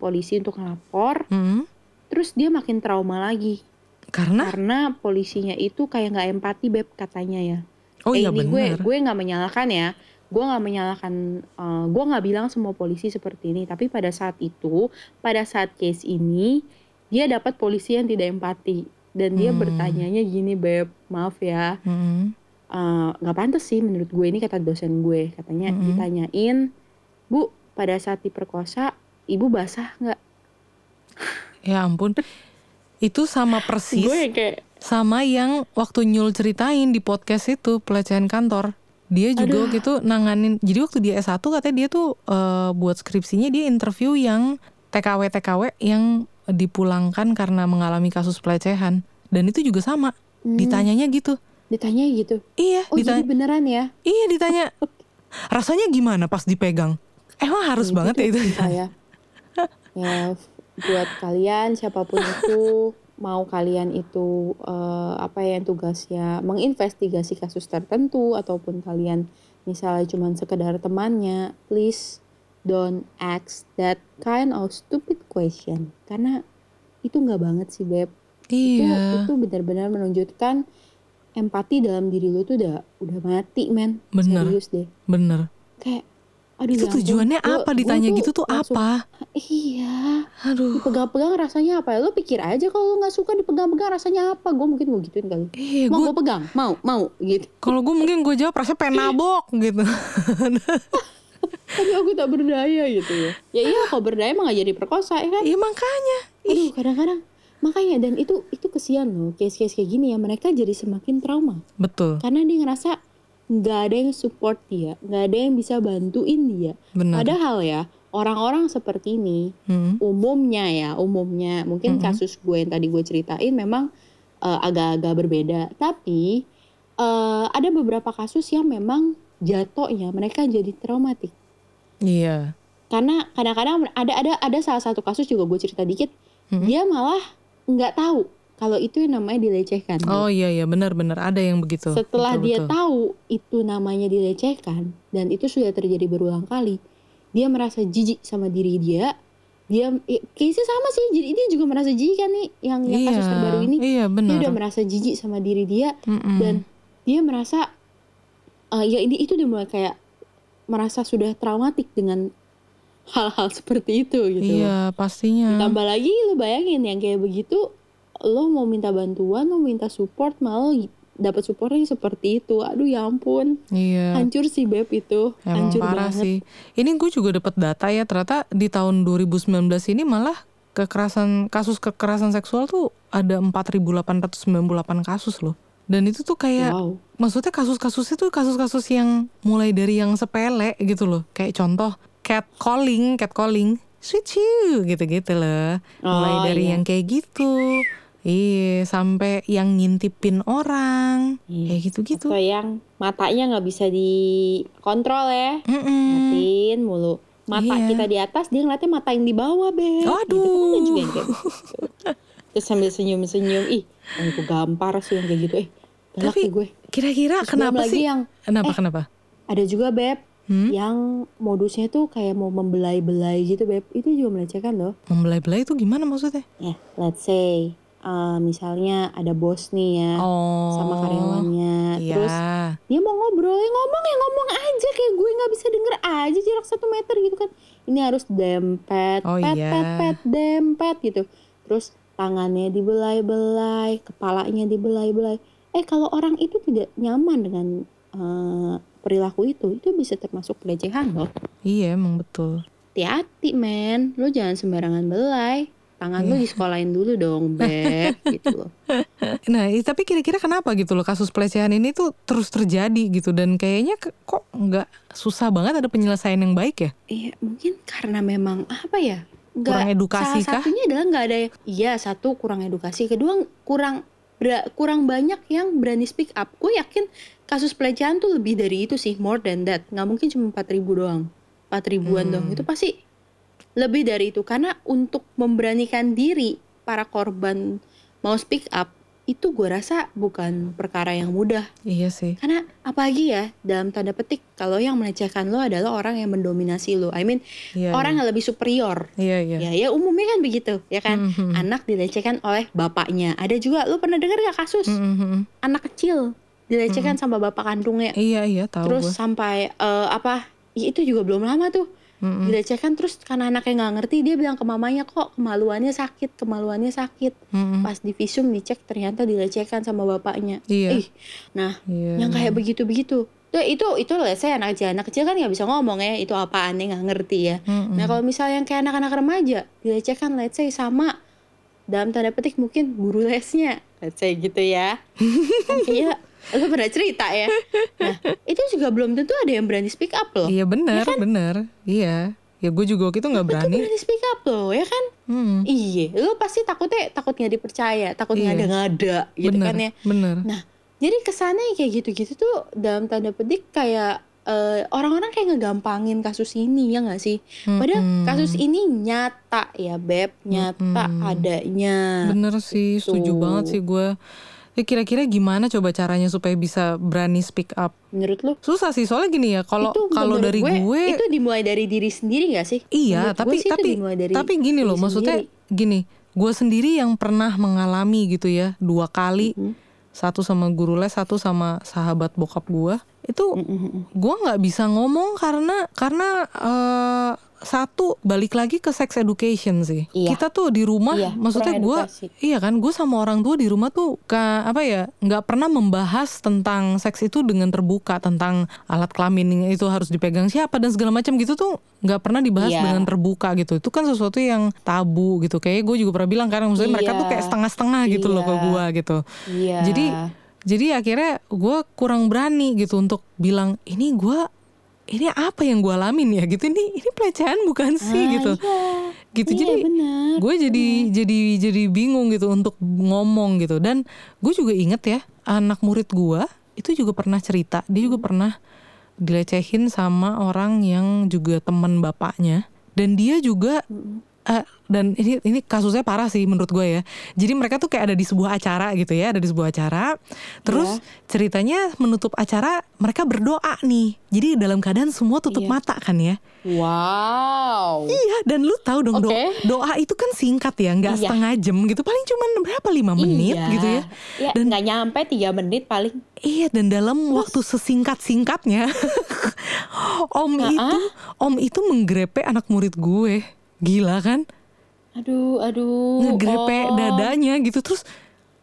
[SPEAKER 2] polisi untuk ngelapor.
[SPEAKER 1] Mm-mm.
[SPEAKER 2] terus dia makin trauma lagi.
[SPEAKER 1] Karena?
[SPEAKER 2] Karena polisinya itu kayak nggak empati beb katanya ya.
[SPEAKER 1] Oh
[SPEAKER 2] eh,
[SPEAKER 1] iya
[SPEAKER 2] ini gue
[SPEAKER 1] benar
[SPEAKER 2] gue nggak menyalahkan ya. Gue nggak menyalahkan eh, gue nggak bilang semua polisi seperti ini. Tapi pada saat itu pada saat case ini dia dapat polisi yang tidak empati dan dia
[SPEAKER 1] Hmm.
[SPEAKER 2] bertanyanya gini beb maaf ya
[SPEAKER 1] Mm-mm.
[SPEAKER 2] eh, nggak pantas sih menurut gue ini kata dosen gue katanya
[SPEAKER 1] Mm-mm.
[SPEAKER 2] ditanyain bu pada saat diperkosa ibu basah nggak
[SPEAKER 1] ya ampun itu sama persis
[SPEAKER 2] gue kayak
[SPEAKER 1] sama yang waktu Nyul ceritain di podcast itu pelecehan kantor dia juga
[SPEAKER 2] Aduh.
[SPEAKER 1] waktu itu nanganin jadi waktu dia S1 katanya dia tuh eh, buat skripsinya dia interview yang TKW TKW yang dipulangkan karena mengalami kasus pelecehan. Dan itu juga sama.
[SPEAKER 2] Hmm,
[SPEAKER 1] ditanyanya gitu.
[SPEAKER 2] Ditanya gitu?
[SPEAKER 1] Iya
[SPEAKER 2] oh jadi
[SPEAKER 1] ditanya
[SPEAKER 2] beneran ya?
[SPEAKER 1] Iya ditanya. Rasanya gimana pas dipegang? Emang harus
[SPEAKER 2] Gitu
[SPEAKER 1] banget ya
[SPEAKER 2] tuh
[SPEAKER 1] itu?
[SPEAKER 2] kita ya. ya buat kalian siapa pun itu mau kalian itu eh, apa ya tugasnya menginvestigasi kasus tertentu ataupun kalian misalnya cuman sekedar temannya please don't ask that kind of stupid question. Karena itu nggak banget sih beb. Itu
[SPEAKER 1] iya.
[SPEAKER 2] itu benar-benar menunjukkan empati dalam diri lu tuh udah udah mati men.
[SPEAKER 1] Bener.
[SPEAKER 2] serius deh.
[SPEAKER 1] Bener
[SPEAKER 2] kayak aduh
[SPEAKER 1] itu
[SPEAKER 2] ya
[SPEAKER 1] tujuannya
[SPEAKER 2] gua-
[SPEAKER 1] apa
[SPEAKER 2] gua
[SPEAKER 1] ditanya gitu tuh
[SPEAKER 2] langsung,
[SPEAKER 1] apa?
[SPEAKER 2] Iya.
[SPEAKER 1] Aduh.
[SPEAKER 2] Dipegang-pegang rasanya apa ya? Lo pikir aja kalau lo nggak suka dipegang-pegang rasanya apa? Gue mungkin mau gituin kali.
[SPEAKER 1] Eh
[SPEAKER 2] mau
[SPEAKER 1] gue
[SPEAKER 2] pegang? Mau mau gitu.
[SPEAKER 1] Kalau gue mungkin gue jawab rasanya pengen nabok gitu.
[SPEAKER 2] tapi aku tak berdaya gitu. Ya ya iya kalau berdaya emang gak jadi perkosa ya kan?
[SPEAKER 1] Iya makanya.
[SPEAKER 2] aduh kadang-kadang. Makanya dan itu itu kesian loh case-case kayak gini ya. Mereka jadi semakin trauma.
[SPEAKER 1] Betul,
[SPEAKER 2] karena dia ngerasa nggak ada yang support dia nggak ada yang bisa bantuin dia.
[SPEAKER 1] Benar.
[SPEAKER 2] padahal ya orang-orang seperti ini
[SPEAKER 1] Hmm,
[SPEAKER 2] umumnya ya umumnya mungkin
[SPEAKER 1] Mm-mm.
[SPEAKER 2] kasus gue yang tadi gue ceritain memang eh, agak-agak berbeda. Tapi eh, ada beberapa kasus yang memang jatuhnya mereka jadi traumatik
[SPEAKER 1] Iya.
[SPEAKER 2] karena kadang-kadang ada ada ada salah satu kasus juga gue cerita dikit
[SPEAKER 1] Mhm.
[SPEAKER 2] dia malah nggak tahu kalau itu yang namanya dilecehkan
[SPEAKER 1] Oh iya iya benar-benar ada yang begitu.
[SPEAKER 2] setelah
[SPEAKER 1] Betul,
[SPEAKER 2] dia
[SPEAKER 1] betul.
[SPEAKER 2] tahu itu namanya dilecehkan dan itu sudah terjadi berulang kali dia merasa jijik sama diri dia dia kayaknya sama sih jadi dia juga merasa jijik kan nih yang, yang
[SPEAKER 1] Iya.
[SPEAKER 2] kasus terbaru ini
[SPEAKER 1] Iya
[SPEAKER 2] dia
[SPEAKER 1] benar.
[SPEAKER 2] udah merasa jijik sama diri dia
[SPEAKER 1] Mm-mm.
[SPEAKER 2] dan dia merasa eh, ya ini itu udah mulai kayak merasa sudah traumatik dengan hal-hal seperti itu gitu
[SPEAKER 1] Iya pastinya.
[SPEAKER 2] tambah lagi lu bayangin yang kayak begitu lo mau minta bantuan lo minta support malah dapat supportnya seperti itu aduh ya ampun
[SPEAKER 1] Iya.
[SPEAKER 2] hancur sih beb itu
[SPEAKER 1] Emang
[SPEAKER 2] hancur
[SPEAKER 1] parah
[SPEAKER 2] banget
[SPEAKER 1] sih. Ini gue juga dapat data ya ternyata di tahun 2019 ini malah kekerasan kasus kekerasan seksual tuh ada 4.898 kasus loh. Dan itu tuh kayak
[SPEAKER 2] wow
[SPEAKER 1] maksudnya kasus-kasusnya tuh kasus-kasus yang mulai dari yang sepele gitu loh. Kayak contoh catcalling, catcalling, sweet you gitu-gitu loh. Mulai
[SPEAKER 2] Oh,
[SPEAKER 1] dari
[SPEAKER 2] iya.
[SPEAKER 1] yang kayak gitu. Iya, sampai yang ngintipin orang.
[SPEAKER 2] Iya.
[SPEAKER 1] Kayak gitu-gitu.
[SPEAKER 2] atau yang matanya nggak bisa dikontrol ya
[SPEAKER 1] Mm-mm.
[SPEAKER 2] ngatin mulu mata
[SPEAKER 1] Iya.
[SPEAKER 2] kita di atas dia ngeliatnya mata yang di bawah beb
[SPEAKER 1] Aduh.
[SPEAKER 2] gitu kan juga yang kayak gitu. terus sambil senyum-senyum ih aku gampar sih yang kayak gitu eh
[SPEAKER 1] Tapi Kira-kira kenapa
[SPEAKER 2] lagi
[SPEAKER 1] sih?
[SPEAKER 2] yang
[SPEAKER 1] Kenapa
[SPEAKER 2] eh,
[SPEAKER 1] kenapa?
[SPEAKER 2] ada juga beb
[SPEAKER 1] Hmm?
[SPEAKER 2] yang modusnya tuh kayak mau membelai-belai gitu beb itu juga melecehkan loh
[SPEAKER 1] Membelai-belai itu gimana maksudnya?
[SPEAKER 2] ya let's say uh, misalnya ada bos nih ya
[SPEAKER 1] Oh.
[SPEAKER 2] sama karyawannya
[SPEAKER 1] Iya.
[SPEAKER 2] terus dia mau ngobrol ya ngomong ya ngomong aja kayak gue nggak bisa denger aja jarak satu meter gitu kan ini harus dempet
[SPEAKER 1] Oh,
[SPEAKER 2] pet
[SPEAKER 1] iya.
[SPEAKER 2] pet pet dempet gitu terus tangannya dibelai-belai kepalanya dibelai-belai eh kalau orang itu tidak nyaman dengan eh, perilaku itu itu bisa termasuk pelecehan loh
[SPEAKER 1] Iya emang betul.
[SPEAKER 2] hati-hati men lu jangan sembarangan belai tangan
[SPEAKER 1] Iya.
[SPEAKER 2] lu disekolahin dulu dong beb gitu loh
[SPEAKER 1] Nah, tapi kira-kira kenapa gitu loh kasus pelecehan ini tuh terus terjadi gitu dan kayaknya kok nggak susah banget ada penyelesaian yang baik ya?
[SPEAKER 2] Iya, mungkin karena memang apa ya? nggak
[SPEAKER 1] Kurang edukasi
[SPEAKER 2] salah
[SPEAKER 1] kah?
[SPEAKER 2] satunya adalah nggak ada iya satu kurang edukasi kedua kurang kurang banyak yang berani speak up. Gue yakin kasus pelecehan tuh lebih dari itu sih more than that. Nggak mungkin cuma 4000 doang. 4 ribuan
[SPEAKER 1] Hmm.
[SPEAKER 2] dong itu pasti lebih dari itu. Karena untuk memberanikan diri para korban mau speak up itu gue rasa bukan perkara yang mudah
[SPEAKER 1] Iya sih.
[SPEAKER 2] karena apalagi ya dalam tanda petik kalau yang melecehkan lo adalah orang yang mendominasi lo I mean
[SPEAKER 1] Iya.
[SPEAKER 2] orang yang lebih superior
[SPEAKER 1] Iya iya.
[SPEAKER 2] Ya, ya umumnya kan begitu, ya kan?
[SPEAKER 1] Mhm.
[SPEAKER 2] Anak dilecehkan oleh bapaknya. Ada juga, lu pernah dengar gak kasus
[SPEAKER 1] Mhm.
[SPEAKER 2] anak kecil dilecehkan sama bapak kandungnya,
[SPEAKER 1] Iya iya tahu
[SPEAKER 2] terus
[SPEAKER 1] gue.
[SPEAKER 2] sampai eh, apa? ya itu juga belum lama tuh
[SPEAKER 1] Mhm.
[SPEAKER 2] dilecehkan terus karena anaknya nggak ngerti dia bilang ke mamanya kok kemaluannya sakit, kemaluannya sakit.
[SPEAKER 1] Mhm.
[SPEAKER 2] Pas di visum dicek ternyata dilecehkan sama bapaknya.
[SPEAKER 1] Iya.
[SPEAKER 2] Ih, nah
[SPEAKER 1] Iya.
[SPEAKER 2] yang kayak begitu-begitu. Tuh, itu itu let's say anak kecil anak kecil kan nggak bisa ngomong ya itu apaan nih nggak ngerti ya
[SPEAKER 1] Mhm.
[SPEAKER 2] Nah kalau misalnya yang kayak anak-anak remaja dilecehkan let's say sama dalam tanda petik mungkin guru lesnya let's say gitu ya. kan kayak lu pernah cerita ya. Nah itu juga belum tentu ada yang berani speak up loh.
[SPEAKER 1] Iya benar benar. Iya. Ya gue juga waktu itu nggak berani.
[SPEAKER 2] berani speak up loh ya kan.
[SPEAKER 1] Hmm.
[SPEAKER 2] Iya lu pasti takutnya takut nggak dipercaya takut
[SPEAKER 1] Iya.
[SPEAKER 2] ngada-ngada gitu
[SPEAKER 1] bener,
[SPEAKER 2] kan ya.
[SPEAKER 1] Bener.
[SPEAKER 2] Nah jadi kesannya kayak gitu-gitu tuh dalam tanda petik kayak eh, orang-orang kayak ngegampangin kasus ini ya nggak sih? Padahal
[SPEAKER 1] Mm-mm.
[SPEAKER 2] kasus ini nyata ya beb, nyata
[SPEAKER 1] Mm-mm.
[SPEAKER 2] adanya.
[SPEAKER 1] Bener sih, setuju
[SPEAKER 2] Gitu.
[SPEAKER 1] banget sih gue. Ya kira-kira gimana coba caranya supaya bisa berani speak up?
[SPEAKER 2] Menurut lu?
[SPEAKER 1] Susah sih soalnya gini ya, kalau kalau dari gue,
[SPEAKER 2] itu dimulai dari diri sendiri gak sih?
[SPEAKER 1] iya,
[SPEAKER 2] Menurut gue
[SPEAKER 1] tapi tapi
[SPEAKER 2] dari
[SPEAKER 1] tapi gini loh, maksudnya
[SPEAKER 2] sendiri.
[SPEAKER 1] gini, gue sendiri yang pernah mengalami gitu ya dua kali,
[SPEAKER 2] Mhm.
[SPEAKER 1] satu sama guru les, satu sama sahabat bokap gue, itu
[SPEAKER 2] Mm-mm.
[SPEAKER 1] gue nggak bisa ngomong karena karena eh, satu balik lagi ke sex education sih.
[SPEAKER 2] Iya.
[SPEAKER 1] Kita tuh di rumah,
[SPEAKER 2] Iya,
[SPEAKER 1] maksudnya gue, iya kan, gue sama orang tua di rumah tuh ka, apa ya, nggak pernah membahas tentang seks itu dengan terbuka tentang alat kelamin itu harus dipegang siapa dan segala macam gitu tuh nggak pernah dibahas
[SPEAKER 2] Iya.
[SPEAKER 1] dengan terbuka gitu. Itu kan sesuatu yang tabu gitu. Kayak gue juga pernah bilang kan, maksudnya mereka
[SPEAKER 2] Iya.
[SPEAKER 1] tuh kayak setengah-setengah gitu loh ke
[SPEAKER 2] Iya.
[SPEAKER 1] gue gitu.
[SPEAKER 2] Iya.
[SPEAKER 1] Jadi jadi akhirnya gue kurang berani gitu untuk bilang ini gue ini apa yang gue alamin ya gitu. Ini ini pelecehan bukan sih
[SPEAKER 2] Ah,
[SPEAKER 1] gitu.
[SPEAKER 2] iya.
[SPEAKER 1] gitu.
[SPEAKER 2] Iya,
[SPEAKER 1] jadi gue jadi jadi jadi bingung gitu untuk ngomong gitu. Dan gue juga inget ya anak murid gue itu juga pernah cerita. Dia juga pernah dilecehin sama orang yang juga teman bapaknya. Dan dia juga eh, dan ini ini kasusnya parah sih menurut gue ya jadi mereka tuh kayak ada di sebuah acara gitu ya ada di sebuah acara terus ceritanya menutup acara mereka berdoa nih jadi dalam keadaan semua tutup
[SPEAKER 2] Iya.
[SPEAKER 1] mata kan ya
[SPEAKER 2] Wow.
[SPEAKER 1] Iya dan lu tahu dong do-
[SPEAKER 2] Oke.
[SPEAKER 1] doa itu kan singkat ya nggak
[SPEAKER 2] Iya.
[SPEAKER 1] setengah jam gitu paling cuman berapa lima menit
[SPEAKER 2] Iya.
[SPEAKER 1] gitu ya
[SPEAKER 2] Ya,
[SPEAKER 1] Dan-
[SPEAKER 2] nggak nyampe tiga menit paling.
[SPEAKER 1] iya dan dalam waktu sesingkat singkatnya om
[SPEAKER 2] Ah-ah.
[SPEAKER 1] itu om itu menggrepe anak murid gue gila kan
[SPEAKER 2] Aduh, aduh.
[SPEAKER 1] ngegrepe
[SPEAKER 2] Oh.
[SPEAKER 1] dadanya gitu terus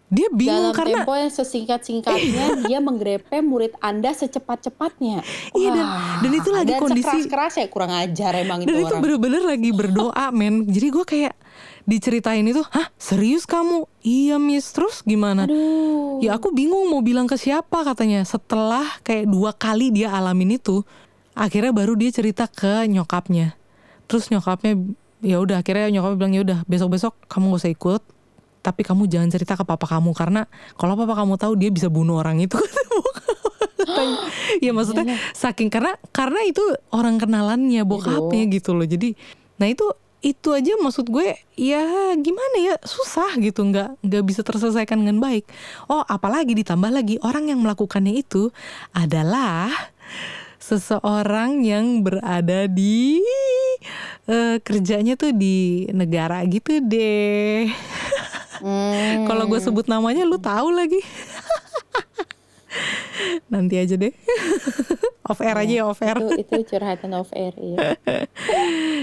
[SPEAKER 1] dia bingung
[SPEAKER 2] Dalam
[SPEAKER 1] karena
[SPEAKER 2] tempo yang sesingkat-singkatnya dia menggrepe murid Anda secepat-cepatnya.
[SPEAKER 1] Iya, dan- dan itu lagi
[SPEAKER 2] dan
[SPEAKER 1] kondisi-
[SPEAKER 2] sekeras-keras ya kurang ajar emang
[SPEAKER 1] dan
[SPEAKER 2] itu
[SPEAKER 1] itu
[SPEAKER 2] orang.
[SPEAKER 1] bener-bener lagi berdoa men jadi gue kayak diceritain itu hah serius kamu iya miss terus gimana
[SPEAKER 2] Aduh.
[SPEAKER 1] Ya aku bingung mau bilang ke siapa katanya. Setelah kayak dua kali dia alamin itu, akhirnya baru dia cerita ke nyokapnya. Terus nyokapnya ya udah akhirnya nyokapnya bilang ya udah besok-besok kamu gak usah ikut. Tapi kamu jangan cerita ke papa kamu karena kalau papa kamu tahu dia bisa bunuh orang itu. Ya maksudnya saking karena karena itu orang kenalannya bokapnya gitu loh. Jadi nah itu itu aja maksud gue ya gimana ya susah gitu nggak nggak bisa terselesaikan dengan baik oh apalagi ditambah lagi orang yang melakukannya itu adalah seseorang yang berada di eh, kerjanya tuh di negara gitu deh
[SPEAKER 2] Hmm.
[SPEAKER 1] kalau gue sebut namanya lu tahu lagi nanti aja deh off air aja ya off air
[SPEAKER 2] itu itu curhatan off air ya.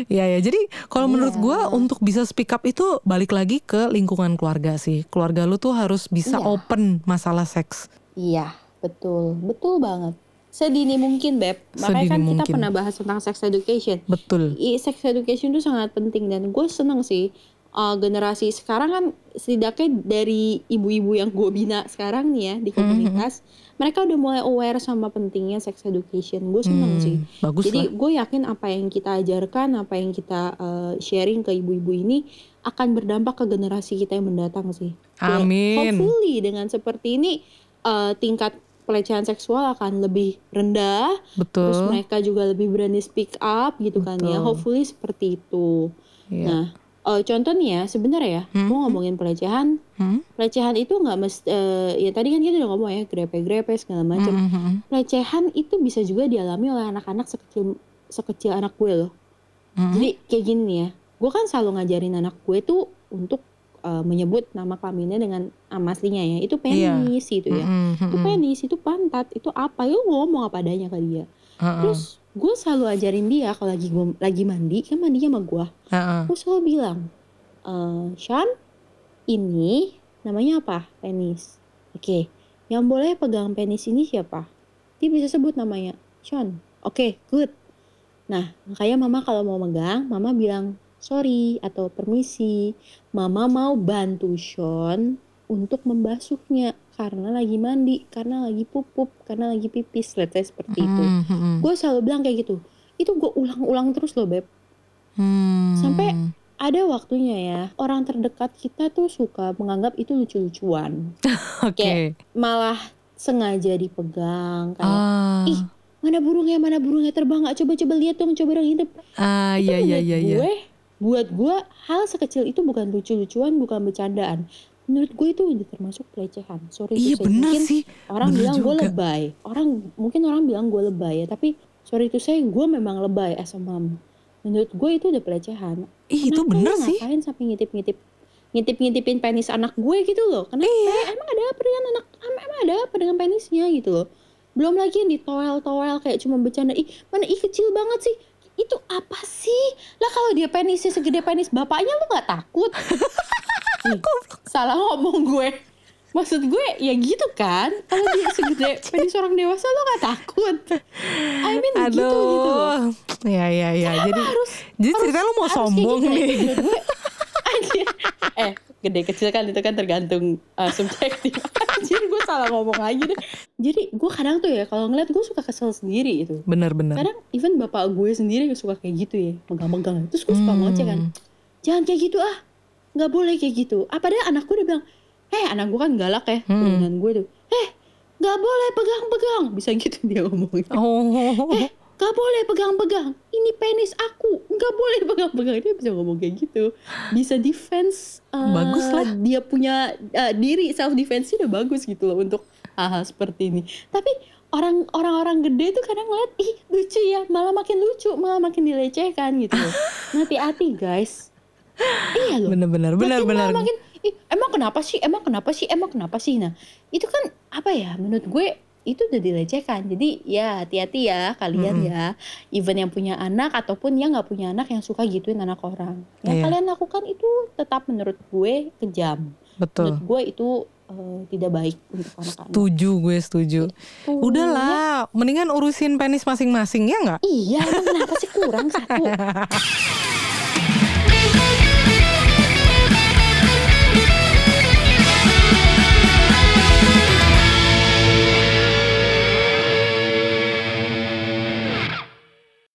[SPEAKER 1] Ya ya, jadi kalau menurut
[SPEAKER 2] Iya.
[SPEAKER 1] gua untuk bisa speak up itu balik lagi ke lingkungan keluarga sih. Keluarga lu tuh harus bisa
[SPEAKER 2] Iya.
[SPEAKER 1] open masalah seks.
[SPEAKER 2] Iya, betul. Betul banget. Sedini mungkin, Beb. Makanya
[SPEAKER 1] Sedini
[SPEAKER 2] kan kita
[SPEAKER 1] mungkin.
[SPEAKER 2] pernah bahas tentang sex education.
[SPEAKER 1] Betul.
[SPEAKER 2] I, sex education itu sangat penting dan gue seneng sih uh, generasi sekarang kan setidaknya dari ibu-ibu yang gue bina sekarang nih ya di
[SPEAKER 1] Hmm,
[SPEAKER 2] komunitas, mereka udah mulai aware sama pentingnya sex education. Gue seneng
[SPEAKER 1] Hmm,
[SPEAKER 2] sih.
[SPEAKER 1] bagus
[SPEAKER 2] Jadi gue yakin apa yang kita ajarkan, apa yang kita uh, sharing ke ibu-ibu ini akan berdampak ke generasi kita yang mendatang sih. Ya,
[SPEAKER 1] Amin.
[SPEAKER 2] hopefully dengan seperti ini uh, tingkat pelecehan seksual akan lebih rendah, terus
[SPEAKER 1] Betul.
[SPEAKER 2] mereka juga lebih berani speak up gitu kan ya.
[SPEAKER 1] Betul.
[SPEAKER 2] Hopefully seperti itu.
[SPEAKER 1] Iya.
[SPEAKER 2] Nah, eh, contoh nih ya, sebenarnya ya,
[SPEAKER 1] Hmm.
[SPEAKER 2] gue ngomongin pelecehan,
[SPEAKER 1] Hmm?
[SPEAKER 2] pelecehan itu nggak mesti, eh, ya tadi kan kita udah ngomong ya, grepe-grepe segala macam.
[SPEAKER 1] Hmm, hmm, hmm.
[SPEAKER 2] Pelecehan itu bisa juga dialami oleh anak-anak sekecil sekecil anak gue loh.
[SPEAKER 1] Hmm.
[SPEAKER 2] Jadi kayak gini ya, gue kan selalu ngajarin anak gue tuh untuk eh, menyebut nama kelaminnya dengan nama aslinya ya. Itu
[SPEAKER 1] Iya.
[SPEAKER 2] penis gitu ya.
[SPEAKER 1] Hmm, hmm,
[SPEAKER 2] Itu penis, itu pantat, itu apa? Ya gue ngomong apa adanya ke dia.
[SPEAKER 1] Heeh,
[SPEAKER 2] Terus gue selalu ajarin dia kalau lagi gue lagi mandi, kan mandinya sama gue.
[SPEAKER 1] heeh.
[SPEAKER 2] Gue selalu bilang, eh Sean, ini namanya apa? Penis. Oke, yang boleh pegang penis ini siapa? Dia bisa sebut namanya Sean. Oke, good. Nah, makanya mama kalau mau megang, mama bilang sorry atau permisi. Mama mau bantu Sean untuk membasuhnya karena lagi mandi, karena lagi pupup, karena lagi pipis, let's say seperti itu.
[SPEAKER 1] Hmm, hmm.
[SPEAKER 2] Gue selalu bilang kayak gitu. Itu gue ulang-ulang terus loh, Beb.
[SPEAKER 1] Hmm.
[SPEAKER 2] Sampai ada waktunya ya orang terdekat kita tuh suka menganggap itu lucu-lucuan
[SPEAKER 1] Oke.
[SPEAKER 2] kayak malah sengaja dipegang kayak
[SPEAKER 1] Ah.
[SPEAKER 2] ih mana burungnya mana burungnya terbang nggak coba-coba lihat dong coba dong hidup
[SPEAKER 1] Ah,
[SPEAKER 2] itu
[SPEAKER 1] iya iya iya iya.
[SPEAKER 2] gue buat gue hal sekecil itu bukan lucu-lucuan bukan bercandaan. Menurut gue itu udah termasuk pelecehan. Sorry
[SPEAKER 1] Iya
[SPEAKER 2] to say.
[SPEAKER 1] bener
[SPEAKER 2] mungkin
[SPEAKER 1] sih.
[SPEAKER 2] orang
[SPEAKER 1] bener
[SPEAKER 2] bilang gue lebay. Orang mungkin orang bilang gue lebay ya tapi sorry to say gue memang lebay as a mom. Menurut gue itu udah pelecehan.
[SPEAKER 1] Ih, itu bener sih.
[SPEAKER 2] ngapain sampai ngintip-ngintip ngintip-ngintipin penis anak gue gitu loh? Kenapa?
[SPEAKER 1] Iya.
[SPEAKER 2] emang ada apa dengan anak em- emang ada apa dengan penisnya gitu loh? Belum lagi yang ditowel-towel kayak cuma bercanda. Ih mana ih kecil banget sih itu apa sih lah kalau dia penisnya segede penis bapaknya lu nggak takut Ih, salah ngomong gue maksud gue ya gitu kan kalau dia segede penis orang dewasa lo nggak takut I mean
[SPEAKER 1] Aduh.
[SPEAKER 2] gitu gitu loh
[SPEAKER 1] Ya ya ya. Jadi
[SPEAKER 2] harus
[SPEAKER 1] jadi cerita lu mau
[SPEAKER 2] harus
[SPEAKER 1] sombong
[SPEAKER 2] gitu ya.
[SPEAKER 1] nih.
[SPEAKER 2] Gue, anjir. eh gede kecil kan itu kan tergantung uh, subjektif. Anjir gue salah ngomong lagi deh. Jadi gue kadang tuh ya kalau ngeliat gue suka kesel sendiri itu
[SPEAKER 1] bener.
[SPEAKER 2] kadang even bapak gue sendiri suka kayak gitu ya megang-megang. Terus gue suka
[SPEAKER 1] Hmm.
[SPEAKER 2] ngoceh kan jangan kayak gitu ah. Nggak boleh kayak gitu. Apa deh anak gue udah bilang eh anak gue kan galak ya
[SPEAKER 1] Hmm.
[SPEAKER 2] turunan gue tuh. Eh nggak boleh pegang-pegang. Bisa gitu dia ngomongnya.
[SPEAKER 1] Oh.
[SPEAKER 2] eh gak boleh pegang-pegang. Ini penis aku. Nggak boleh pegang-pegang. Dia bisa ngomong kayak gitu. Bisa defense uh,
[SPEAKER 1] Bagus lah.
[SPEAKER 2] dia punya uh, diri self defense udah bagus gitu loh untuk hal-hal seperti ini. Tapi orang orang-orang gede tuh kadang ngeliat ih lucu ya. Malah makin lucu malah makin dilecehkan gitu loh. Hati-hati guys. Iya loh.
[SPEAKER 1] Bener bener bener
[SPEAKER 2] Makin
[SPEAKER 1] bener.
[SPEAKER 2] lama makin, "Ih, emang kenapa sih? Emang kenapa sih? Emang kenapa sih? Nah itu kan apa ya? Menurut gue itu udah dilecehkan jadi ya hati-hati ya kalian
[SPEAKER 1] Mm-mm.
[SPEAKER 2] ya even yang punya anak ataupun yang nggak punya anak yang suka gituin anak orang yang
[SPEAKER 1] Iya.
[SPEAKER 2] kalian lakukan itu tetap menurut gue kejam
[SPEAKER 1] Betul.
[SPEAKER 2] menurut gue itu eh, tidak baik untuk anak-anak
[SPEAKER 1] Setuju gue setuju.
[SPEAKER 2] Ya.
[SPEAKER 1] Udahlah, mendingan urusin penis masing-masing ya nggak?
[SPEAKER 2] iya kenapa sih kurang satu